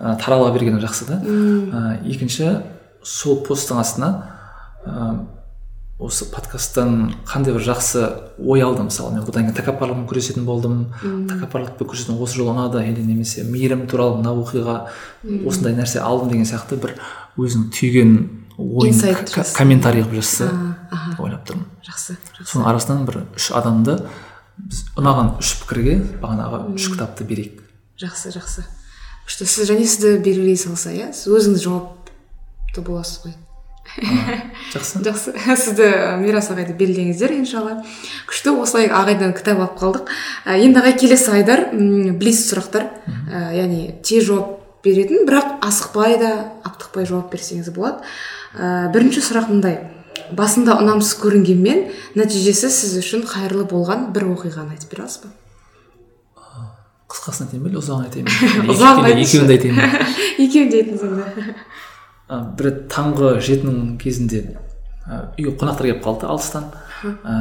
S2: ә, тарала бергені жақсы да. Ә, екінші сол посттың астына ә, осы подкасттан қандай бір жақсы ой алдым. Мысалы мен бұдан кейін тәкаппарлықпен күресетін болдым. Тәкаппарлықпен күресетін осы жол ұнады. Или немесе мейірім туралы мына оқиға осындай нәрсе алдым деген сияқты бір өзінің түйген ойын комментарий қылып жазса ойлап тұрмын.
S1: Жақсы жақсы.
S2: Соның арасынан бір үш адамды біз ұнаған үш пікірге бағанағы үш кітапты берейік.
S1: Жақсы жақсы. Күшті. Сіз және сізді белгілей салса иә? Сіз өзіңіз жауапты боласыз ғой.
S2: Жақсы. [LAUGHS]
S1: Жақсы. Сізді мирас ағайды белгілеңіздер иншалла. Күшті осылай ағайдан кітап алып қалдық. Енді ағай келесі айдар блиц сұрақтар. Яғни тез жауап беретін бірақ асықпай да аптықпай жауап берсеңіз болады. Ә, бірінші сұрақ мындай. Басында ұнамсыз көрінгенмен нәтижесі сіз үшін қайырлы болған бір оқиғаны айтып бере аласыз ба?
S2: Қысқасын айтайын ба или ұзағын айтайын ба? [LAUGHS] Екеуін де айтайын ба? [LAUGHS]
S1: Екеуін де айтыңыз онда
S2: ә, бір рет таңғы жетінің кезінде ә, үйге қонақтар келіп қалды алыстан. Ә,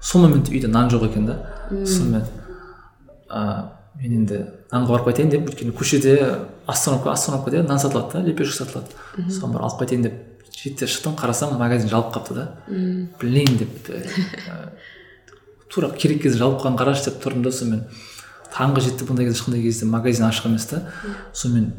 S2: сол моментте үйде нан жоқ екен да. Сонымен ә, мен енді нанға барып қайтайын деп өйткені көшеде остановка остановкада нан сатылады да лепешка сатылады. Соған барып алып қайтайын деп жетіде шықтым қарасам магазин жабылып қалыпты да. Блин деп [LAUGHS] ә, тура керек кезде жабылып қалғанын қарашы деп тұрдым да сонымен таңғы жеті бұндай кезде ешқандай кезде магазин ашық емес та. Сонымен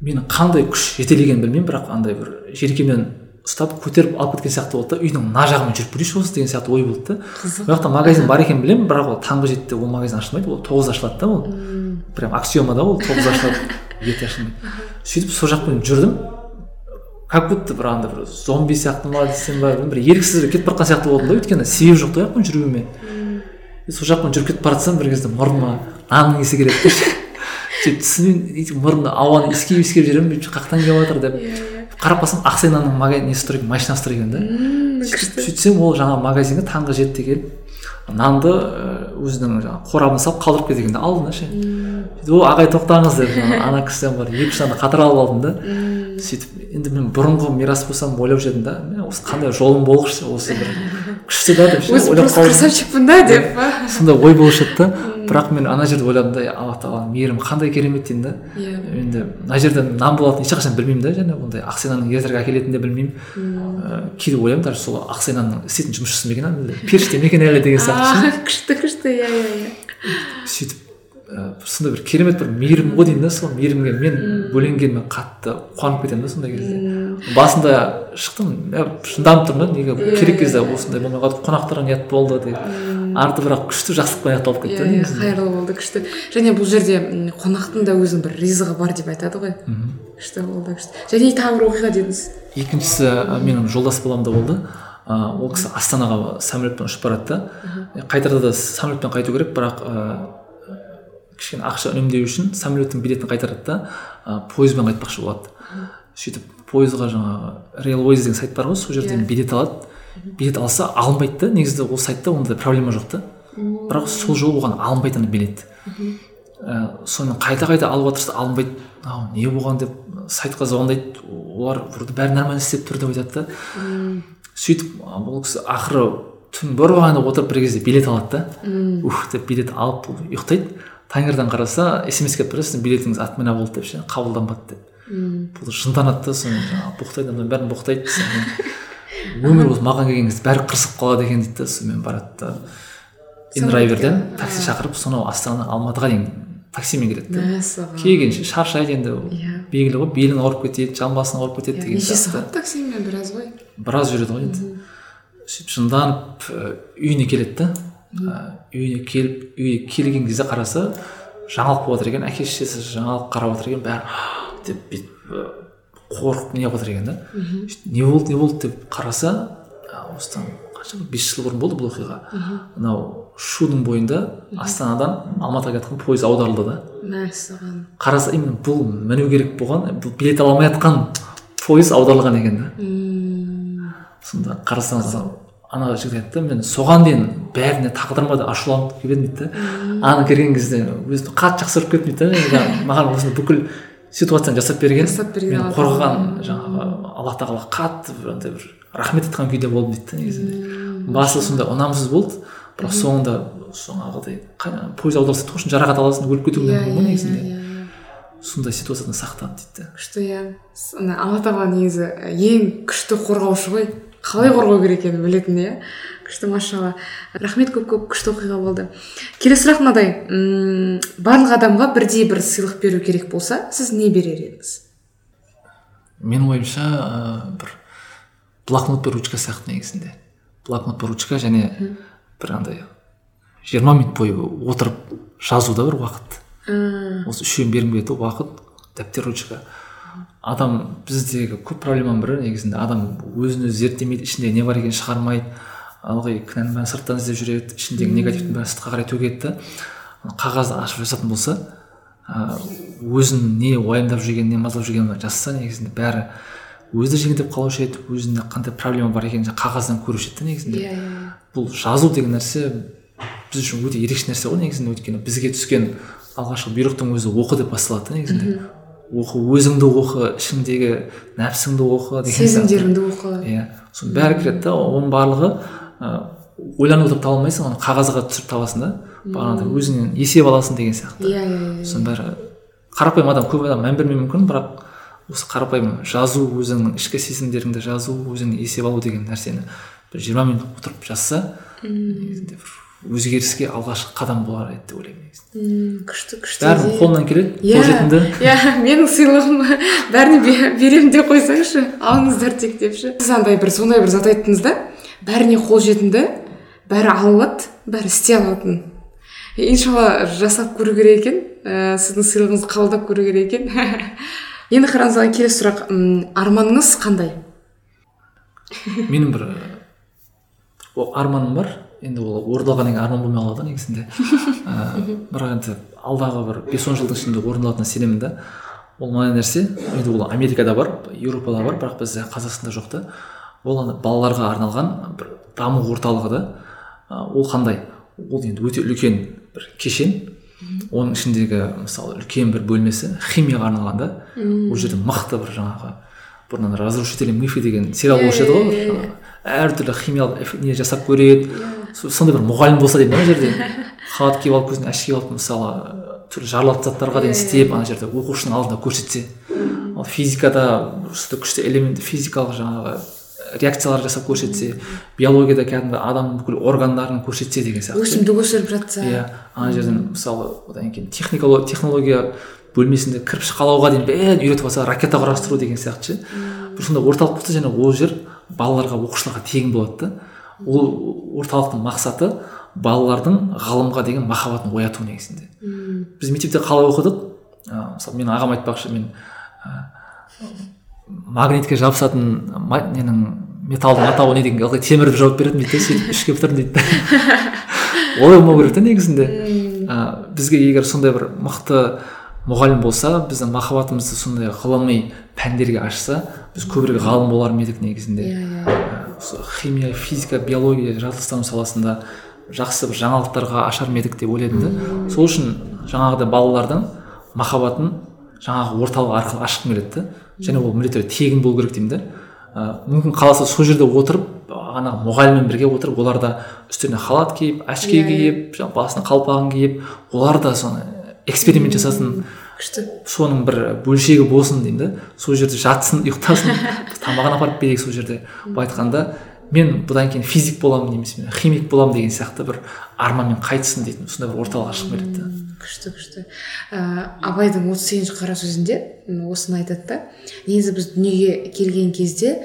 S2: мені қандай күш жетелегенін білмеймін бірақ андай бір желкемнен ұстап көтеріп алып кеткен сияқты болды да үйдің мына жағымен жүріп көрейінші осы деген сияқты ой болды да.
S1: Қызық.
S2: ол жақта магазин бар екенін білемін бірақ ол таңғы жетіде ол магазин ашылмайды ол тоғызда ашылады да ол. Прям аксиома да ол тоғызда ашылады [LAUGHS] ерте ашылмайды. Сөйтіп сол жақпен жүрдім. Как будто бір андай бір зомби сияқты ма десем ба бір еріксіз кетіп бара жатқан сияқты болдым да өйткені себеп жоқ та ол жақпен жүруіме сол жақпен жүріп кетіп бара жатсам бір кезде мұрныма нанның иісі келеді [LAUGHS] сөйтіп тісіммен өйтіп мұрнымда ауаны иіскеп иіскеп жүремін бүйтіп қаяқтан келіп жатыр деп қарап қалсам ақсай нанның мага- несі тұр екен? Машинасы тұр екен да. Сөйтсем ол жаңағы магазинге таңғы жетіде келіп нанды өзінің жаңағы қорабына салып қалдырып кетеді екен да алдына ше. Сөйтіп о ағай тоқтаңыз деп ана кісіден бар екі үш нанды қатар алып алдым да. Сөйтіп енді мен бұрынғы мирас болсам ойлап жүрдім да. Осы қандай жолым болғышы осы бір күшті да деп ше
S1: өзі просто красавчикпін да деп. Па
S2: сондай ой болушы еді да бірақ мен ана жерде ойладым да алла тағаланың мейірімі қандай керемет деймін да
S1: иә.
S2: Енді мына жерде нан болатынын ешқашан білмеймін да және ондай ақсай нанның ертерек әкелетінін де білмеймін. Ыыы кейде ойлаймын даже сол ақсай нанның істейтін жұмысшысы ма екен періште ме екен әлі деген сияқты
S1: күшті күшті. Иә иә иә.
S2: Сөйтіп ә, бір сондай бір керемет бір мейірім ғой деймін да сол мейірімге мен бөленгеніме қатты қуанып кетемін да сондай кезде. Басында шықтым. Шыдамып тұрмын да неге керек кезде осындай болмай қалды қонақтарға ұят болды деп. Арты бірақ күшті жақсылықпен аяқталып кетті
S1: иә иә қайырлы болды күшті. Және бұл жерде қонақтың да өзінің бір ризығы бар деп айтады ғой. Күшті болды күшті. Және тағы бір оқиға дедіңіз.
S2: Екіншісі менің жолдас балам да болды. Ә, ол кісі астанаға самолетпен ұшып барады да. Қайтарда да самолетпен қайту керек бірақ кішкене ақша үнемдеу үшін самолеттің билетін қайтарады да. Пойызбен қайтпақшы болады. Сөйтіп пойызға жаңағы рейлвейз деген сайт бар ғой сол жерден
S1: Иә.
S2: билет алады. Билет алса алынбайды да негізі ол сайтта ондай проблема жоқ та. Бірақ сол жолы оған алынбайды ана билет. Ә, сонымен қайта қайта алуға тырысты алынбайды ау не болған деп сайтқа звондайды. Олар вроде бәрі нормально істеп тұр деп айтады да. Сөйтіп бұл кісі ақыры түн бойы отырып бір кезде билет алады да. Ух деп билет алып ол ұйықтайды. Таңертең қараса смс келіп тұр сіздің билетіңіз отмена болды деп ше қабылданбады деп. Бұл жынданады да сонымен жаңағы боқтайды ананың бәрін боқтайды сонымен өмір осы маған келген кезде бәрі қырсығып қалады екен дейді да сонымен барады да. Индрайверден такси шақырып сонау астанадан алматыға дейін таксимен келеді да
S1: мәссаған.
S2: Келгенше шаршайды енді
S1: Иә.
S2: белгілі ғой белің ауырып кетеді жамбасың ауырып кетеді деген
S1: неше сағат таксимен біраз ғой?
S2: Біраз жүреді ғой енді. Сөйтіп жынданып үйіне келеді да үйіне келіп үйге келген кезде қараса жаңалық болып жатыр екен әке шешесі жаңалық қарап жатыр екен бәрі деп бүйтіп қорқып неғып жатыр екен да? Не болды не болды деп қараса осыдан қанша бес жыл бұрын болды бұл оқиға. Мынау шудың бойында астанадан алматыға кеткен пойыз аударылды да.
S1: Мәссаған
S2: қараса именно бұл міну керек болған бұл билет ала алмай жатқан пойыз аударылған екен да. Сонда қарасаңыз ана жігіт айтты мен соған дейін бәріне тағдырыма да ашуланып келіп едім дейді да. Ана келген кезде өзімді қатты жақсы көріп кеттім дейді да. Маған осыны бүкіл ситуацияны жасап берген.
S1: Жасап берген
S2: мен қорғаған жаңағы алла тағала қатты бір андай бір рахмет айтқан күйде болдым дейді да негізінде. Басы сондай ұнамсыз болды. Бірақ соңында жаңағыдай пойыз аударылса точно жарақат аласың өліп кетуің
S1: иә
S2: мүмкін ғой
S1: иә
S2: негізінде.
S1: иә
S2: сондай ситуациядан сақтады дейді
S1: күшті иә. Алла тағала негізі ең күшті қорғаушы ғой. Қалай қорғау керек екенін білетін иә. Күшті машалла. Рахмет көп көп күшті оқиға болды. Келесі сұрақ мынадай барлық адамға бірдей бір сыйлық беру керек болса сіз не берер едіңіз?
S2: Менің ойымша ә, бір блокнот пен ручка сияқты негізінде. Блокнот пен ручка және бір андай жиырма минут бойы отырып жазуда бір уақыт.
S1: Ііі,
S2: осы үшеуін бергім келеді уақыт дәптер ручка адам біздегі көп проблеманың бірі негізінде. Адам өзін өзі зерттемейді ішінде не бар екенін шығармайды. Ылғи кінәнің бәрін сырттан іздеп жүреді ішіндегі негативтің бәрін сыртқа қарай төгеді да қағазды ашып жазатын болса өзін не уайымдап жүргенін не мазалап жүргенін жазса негізінде бәрі өзі жеңілдеп қалушы еді өзінде қандай проблема бар екенін қағаздан көруші еді да негізінде
S1: иә иә.
S2: Бұл жазу деген нәрсе біз үшін өте ерекше нәрсе ғой негізінде өйткені бізге түскен алғашқы бұйрықтың өзі оқы деп басталады да негізінде оқы өзіңді оқы ішіңдегі нәпсіңді оқы деген
S1: сезімдеріңді оқы.
S2: Иә. Соның бәрі кіреді да оның барлығы ә, ойланып отырып таба алмайсың оны қағазға түсіріп табасың да. Бағанағыдай өзіңнен есеп аласың деген сияқты.
S1: Иә иә иә.
S2: Соның бәрі қарапайым адам көп адам мән бермеуі мүмкін бірақ осы қарапайым жазу өзіңнің ішкі сезімдеріңді жазу өзіңнен есеп алу деген нәрсені бір жиырма минут отырып жазса негізінде бір өзгеріске алғашқы қадам болар еді деп ойлаймын негізінде.
S1: Ммм, күшті күшті идея.
S2: қолынан келеді
S1: Иә,
S2: қолжетімді
S1: иә менің сыйлығым бәріне бе- беремін деп қойсаңызшы алыңыздар тек депші сіз андай бір сондай бір зат айттыңыз да? Бәріне қолжетімді бәрі ала алады бәрі істей алатын. Иншалла жасап көру керек екен ә, сіздің сыйлығыңызды қабылдап көру керек екен. [LAUGHS] Енді қараңыз келесі сұрақ. Арманыңыз қандай? [LAUGHS]
S2: Менің бір о, арманым бар. Енді ол орындалғаннан кейін арман болмай қалады негізінде. [LAUGHS] Ә, бірақ енді алдағы бір бес он жылдың ішінде орындалатынына сенемін да. Ол мынандай нәрсе. Енді ол америкада бар еуропада бар бірақ бізде қазақстанда жоқ та. Ол ана балаларға арналған бір даму орталығы да. Ол қандай? Ол енді өте үлкен бір кешен. Оның ішіндегі мысалы үлкен бір бөлмесі химияға арналған да. Ол жерде мықты бір жаңағы бұрын ана разрушители мифы деген сериал болушы еді ғой. әртүрлі химиялық не жасап көреді. Со- сондай бір мұғалім болса деймін ана жерде. Халат киіп алып көзіне әшке алып мысалы түрлі жарылатын заттарға дейін істеп ана жерде оқушының алдында көрсетсе. Ал физикада күшті элемент физикалық жаңағы реакциялар жасап көрсетсе биологияда кәдімгі адамның бүкіл органдарын көрсетсе деген сияқты.
S1: Өсімдік өсіріп жатса.
S2: Иә ана жерден мысалы одан кейін технология бөлмесінде кірпіш қалауға дейін бәрін үйретіп алса ракета құрастыру деген сияқты ше. Бір сондай орталық болса және ол жер балаларға оқушыларға тегін болады да. Ол орталықтың мақсаты балалардың ғылымға деген махаббатын ояту негізінде. Біз мектепте қалай оқыдық? Ә, мысалы менің ағам айтпақшы мен ә, магнитке жабысатын ненің металдың атауы не деген ылғи темір деп жауап беретін дейді да сөйтіп үшке бітірдім дейді олай болмау керек та негізінде. Ә, бізге егер сондай бір мықты мұғалім болса біздің махаббатымызды сондай ғылыми пәндерге ашса біз көбірек ғалым болар ма едік негізінде. Ә, химия физика биология жаратылыстану саласында жақсы бір жаңалықтарға ашар ма едік деп ойладым да. Сол үшін жаңағыдай балалардың махаббатын жаңағы орталық арқылы ашқым келеді да және ол міндетті түрде тегін болу керек деймін да ә, мүмкін қаласа сол жерде отырып ана мұғаліммен бірге отырып олар да үстеріне халат киіп әшке
S1: Иә, иә.
S2: киіп жаңағы басына қалпағын киіп олар да соны эксперимент жасасын.
S1: күшті.
S2: Соның бір бөлшегі болсын деймін да сол жерде жатсын ұйықтасын. [LAUGHS] Тамағын апарып берейік сол жерде. Былай айтқанда мен бұдан кейін физик боламын немесе мен химик боламын деген сияқты бір арманмен қайтсын дейтін сондай бір орталық ашқым келеді да.
S1: Күшті күшті. Ә, абайдың отыз сегізінші қара сөзінде осыны айтады да негізі біз дүниеге келген кезде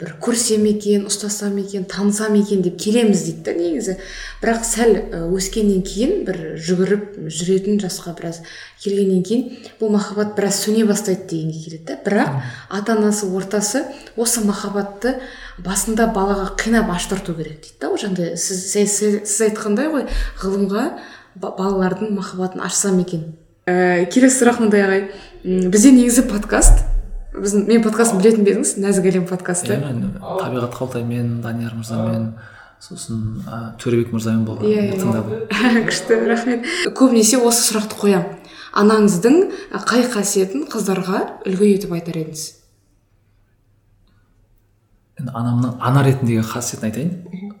S1: бір көрсем екен ұстасам екен танысам екен деп келеміз дейді да негізі. Бірақ сәл өскеннен кейін бір жүгіріп жүретін жасқа біраз келгеннен кейін бұл махаббат біраз сөне бастайды дегенге келеді да. Бірақ ата анасы ортасы осы махаббатты басында балаға қинап аштырту керек дейді да. Ол жаңағыдай сіз, сіз, сіз айтқандай ғой ғылымға балалардың махаббатын ашсам екен. Ә, келесі сұрақ мындай ағай. Бізде негізі подкаст. Біздің мен подкастын білетін бе едіңіз? Нәзік әлем подкасты.
S2: Иә мен табиғат қалтаймен данияр мырзамен сосын ә, төребек мырзамен болған иә, иә. тыңдадым [LAUGHS]
S1: күшті рахмет. Көбінесе осы сұрақты қоямын анаңыздың қай қасиетін қыздарға үлгі етіп айтар едіңіз?
S2: Енді анамның ана ретіндегі қасиетін айтайын.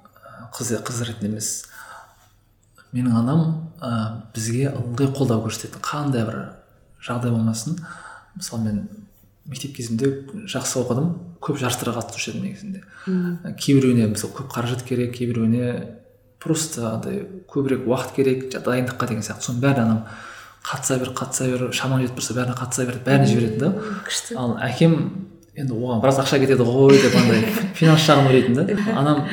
S2: Қыз қыз ретінде емес. Менің анам ә, бізге ылғи қолдау көрсететін қандай бір жағдай болмасын. Мысалы мен мектеп кезімде жақсы оқыдым. Көп жарыстарға қатысушы едім негізінде. Кейбіреуіне мысалы көп қаражат керек кейбіреуіне просто андай көбірек уақыт керек дайындыққа деген сияқты. Соның бәріне анам қатыса бер қатыса бер шамаң жетіп тұрса бәріне қатыса бер бәріне жіберетін да.
S1: Күшті.
S2: Ал әкем енді оған біраз ақша кетеді ғой деп андай [LAUGHS] финанс жағын ойлайтын да. Анам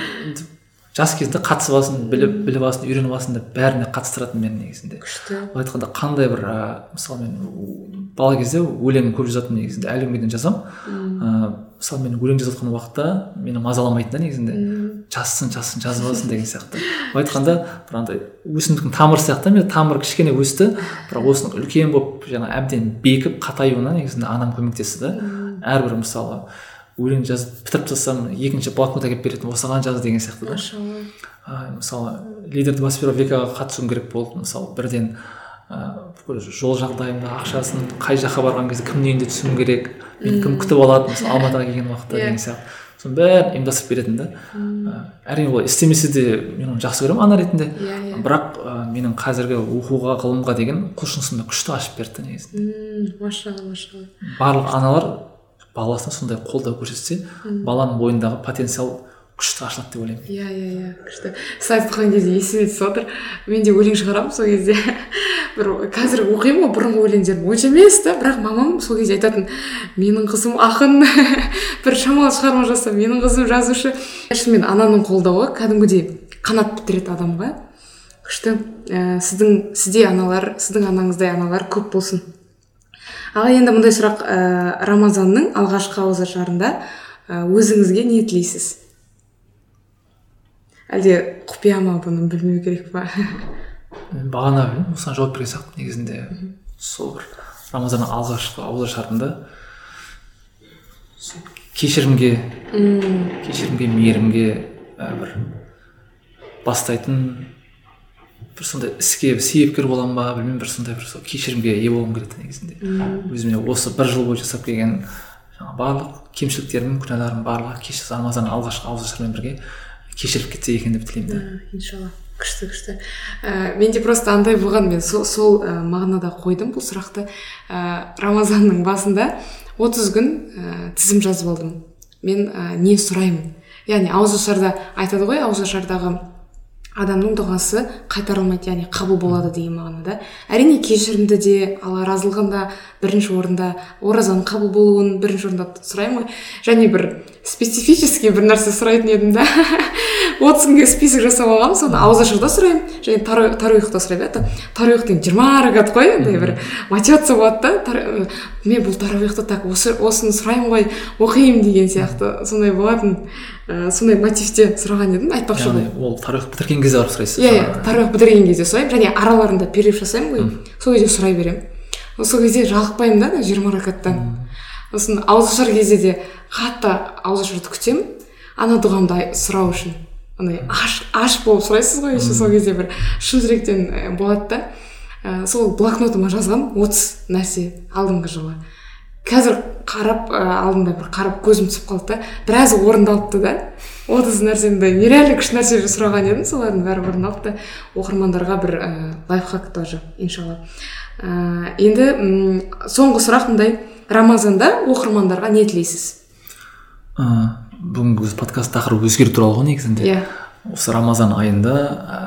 S2: жас кезінде қатысып алсын біліп біліп алсын үйреніп алсын деп бәріне қатыстыратын мені негізінде.
S1: күшті.
S2: Былай айтқанда қандай бір ә, мысалы мен бала кезде өлең көп жазатынмын негізінде әлі күнге дейін жазамын. Ыыы мысалы мен өлең жазып жатқан уақытта мені мазаламайтын да негізінде. Жазсын жазсын жазып [LAUGHS] алсын деген сияқты. Былай айтқанда бір андай өсімдіктің тамыры сияқты мен тамыры кішкене өсті бірақ осының үлкен болып жаңа әбден бекіп қатаюына негізінде анам көмектесті да. Әрбір мысалы өлең жазып бітіріп тастасам екінші блокнот әкеліп беретін осыған жаз деген сияқты да. Мысалы лидер двадцать первого векаға қатысуым керек болды. Мысалы бірден ыыы жол жағдайымды ақшасын қай жаққа барған кезде кімнің үйіне түсуім керек мені кім күтіп алады мысалы алматыға келген уақытта деген сияқты. Соның бәрін ұйымдастырып беретін да. Әрине олай істемесе де мен оны жақсы көремін ана ретінде.
S1: Иә иә.
S2: Бірақ ә, менің қазіргі оқуға ғылымға деген құлшынысымды күшті ашып берді негізінде.
S1: Машалла машалла.
S2: Барлық аналар баласына сондай қолдау көрсетсе баланың бойындағы потенциал күшті ашылады деп ойлаймын.
S1: Иә иә иә күшті. Сіз айтқан кезде есіме түсіп отыр? Мен де өлең шығарамын сол кезде. [LAUGHS] Бір қазір оқимын ғой бұрынғы өлеңдерім онша емес та бірақ мамам сол кезде айтатын менің қызым ақын [LAUGHS] бір шамалы шығарма жазса менің қызым жазушы шынымен ананың қолдауы кәдімгідей қанат бітіреді адамға. Күшті. Ә, сіздің сізде аналар сіздің анаңыздай аналар көп болсын. Ал енді мындай сұрақ ә, рамазанның алғашқы ауызашарында ә, өзіңізге не тілейсіз? Әлде құпия ма бұны білмеу керек па?
S2: Бағана осыған жауап берген сияқтымын негізінде. Сол бір рамазанның алғашқы ауызашарында кешірімге кешірімге мейірімге бір бастайтын бір сондай іске себепкер боламын ба білмеймін бір сондай бір сол кешірімге ие болғым келеді негізінде. Өзіме осы бір жыл бойы жасап келген жаңағы барлық кемшіліктерім күнәларым барлығы кеш рамазанның алғашқы ауызашарымен бірге кешіріп кетсе екен деп тілеймін да.
S1: Иншалла. Күшті күшті. Ә, менде просто андай болған мен сол, сол ә, мағынада қойдым бұл сұрақты. Ә, рамазанның басында 30 күн ә, тізім жазып алдым. Мен ә, не сұраймын? Яғни ауызашарда айтады ғой ауызашардағы адамның дұғасы қайтарылмайды яғни қабыл болады деген мағынада әрине кешірімді де алла разылығын да бірінші орында оразаның қабыл болуын бірінші орында сұраймын ғой. Және бір специфический бір нәрсе сұрайтын едім да. [LAUGHS] отыз күнге список жасап алғанмын соны ауызашарда сұраймын және таруихта сұраймын да деген жиырма ракат қой андай бір мотивация болады да мен бұл таруихты так осы осыны сұраймын ғой оқимын деген сияқты. Сондай болатын ә, сондай мотивте сұраған едім айтпақшы
S2: яғни ол таруих бітірген кезде барып сұрайсыз
S1: иә иә таруих бітірген кезде сұраймын және араларында перерыв жасаймын ғой сол кезде сұрай беремін сол кезде жалықпаймын да жиырма ракаттан сосын ауызашар кезде де қатты ауызашарды күтемін ана дұғамды сұрау үшін андай аш аш болып сұрайсыз ғой еще сол кезде бір шын жүректен болады да. Ә, сол блокнотыма жазғам отыз нәрсе алдыңғы жылы. Қазір қарап ә, алдында бір қарап көзім түсіп қалды да біразы орындалыпты да. Отыз нәрсені нереально күшті нәрсе сұраған едім солардың бәрі орындалды да. Оқырмандарға бір ә, лайфхак тоже иншалла. Ә, енді соңғы сұрақ мындай. Рамазанда оқырмандарға не тілейсіз?
S2: Бүгінгі подкаст тақырыбы өзгеру туралы ғой негізінде.
S1: Иә.
S2: осы рамазан айында ә,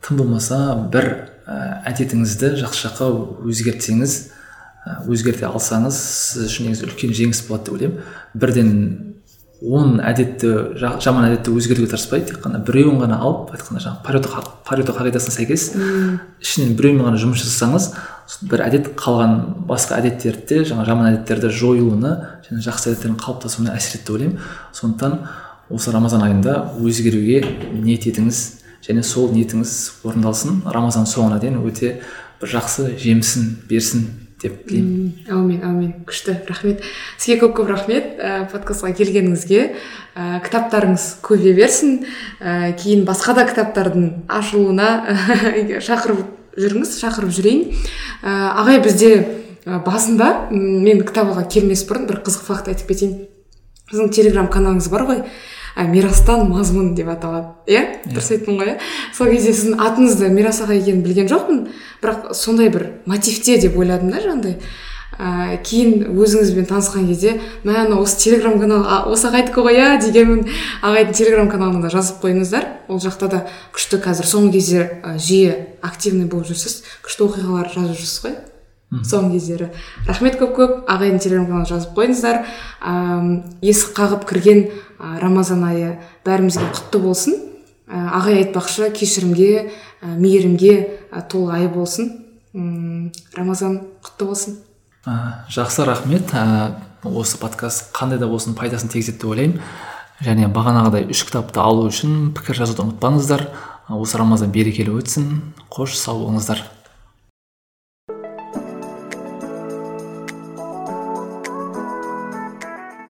S2: тым болмаса бір ә, әдетіңізді жақсы жаққа өзгертсеңіз өзгерте алсаңыз сіз үшін негізі үлкен жеңіс болады деп ойлаймын. Бірден он әдетті жаман әдетті өзгертуге тырыспай тек қана біреуін ғана алып айтқанда жаңағы парето парето қағидасына сәйкес ішінен біреумен ғана жұмыс жасасаңыз бір әдет қалған басқа әдеттерді де жаңағы жаман әдеттерді жоюына және жақсы әдеттердің қалыптасуына әсер етті деп ойлаймын. Сондықтан осы рамазан айында өзгеруге ниет етіңіз және сол ниетіңіз орындалсын. Рамазан соңына дейін өте бір жақсы жемісін берсін деп тілеймін.
S1: Әумин әумин. Күшті рахмет. Сізге көп көп рахмет ә, подкастқа келгеніңізге. Ә, кітаптарыңыз көбейе берсін. Ә, кейін басқа да кітаптардың ашылуына [LAUGHS] шақырып жүріңіз шақырып жүрейін. Ә, ағай бізде басында мен кітап алуға келмес бұрын бір қызық факт айтып кетейін. Сіздің телеграм каналыңыз бар ғой. Мирастан мазмұн деп аталады. Иә дұрыс айттым ғой иә. Сол кезде сіздің атыңызды мирас аға екенін білген жоқпын. Бірақ сондай бір мотивте деп ойладым да жаңағыдай. Ә, кейін өзіңізбен танысқан кезде мә мынау осы телеграм канал осы ағайдікі ғой иә дегенмін. Ағайдың телеграм каналына да жазып қойыңыздар. Ол жақта да күшті қазір соңғы кезде ә, жиі активный болып жүрсіз. Күшті оқиғалар жазып жүрсіз ғой. Соңғы кездері. Рахмет көп көп. Ағайдың телеграм каналына жазып қойыңыздар. Ә, есік қағып кірген ә, рамазан айы бәрімізге құтты болсын. Ә, ағай айтпақшы кешірімге ә, мейірімге ә, толы ай болсын. Үм, рамазан құтты болсын.
S2: Жақсы рахмет. Ә, осы подкаст қандай да болсын пайдасын тигізеді деп ойлаймын. Және бағанағыдай үш кітапты алу үшін пікір жазуды ұмытпаңыздар. Осы рамазан берекелі өтсін. Қош сау болыңыздар.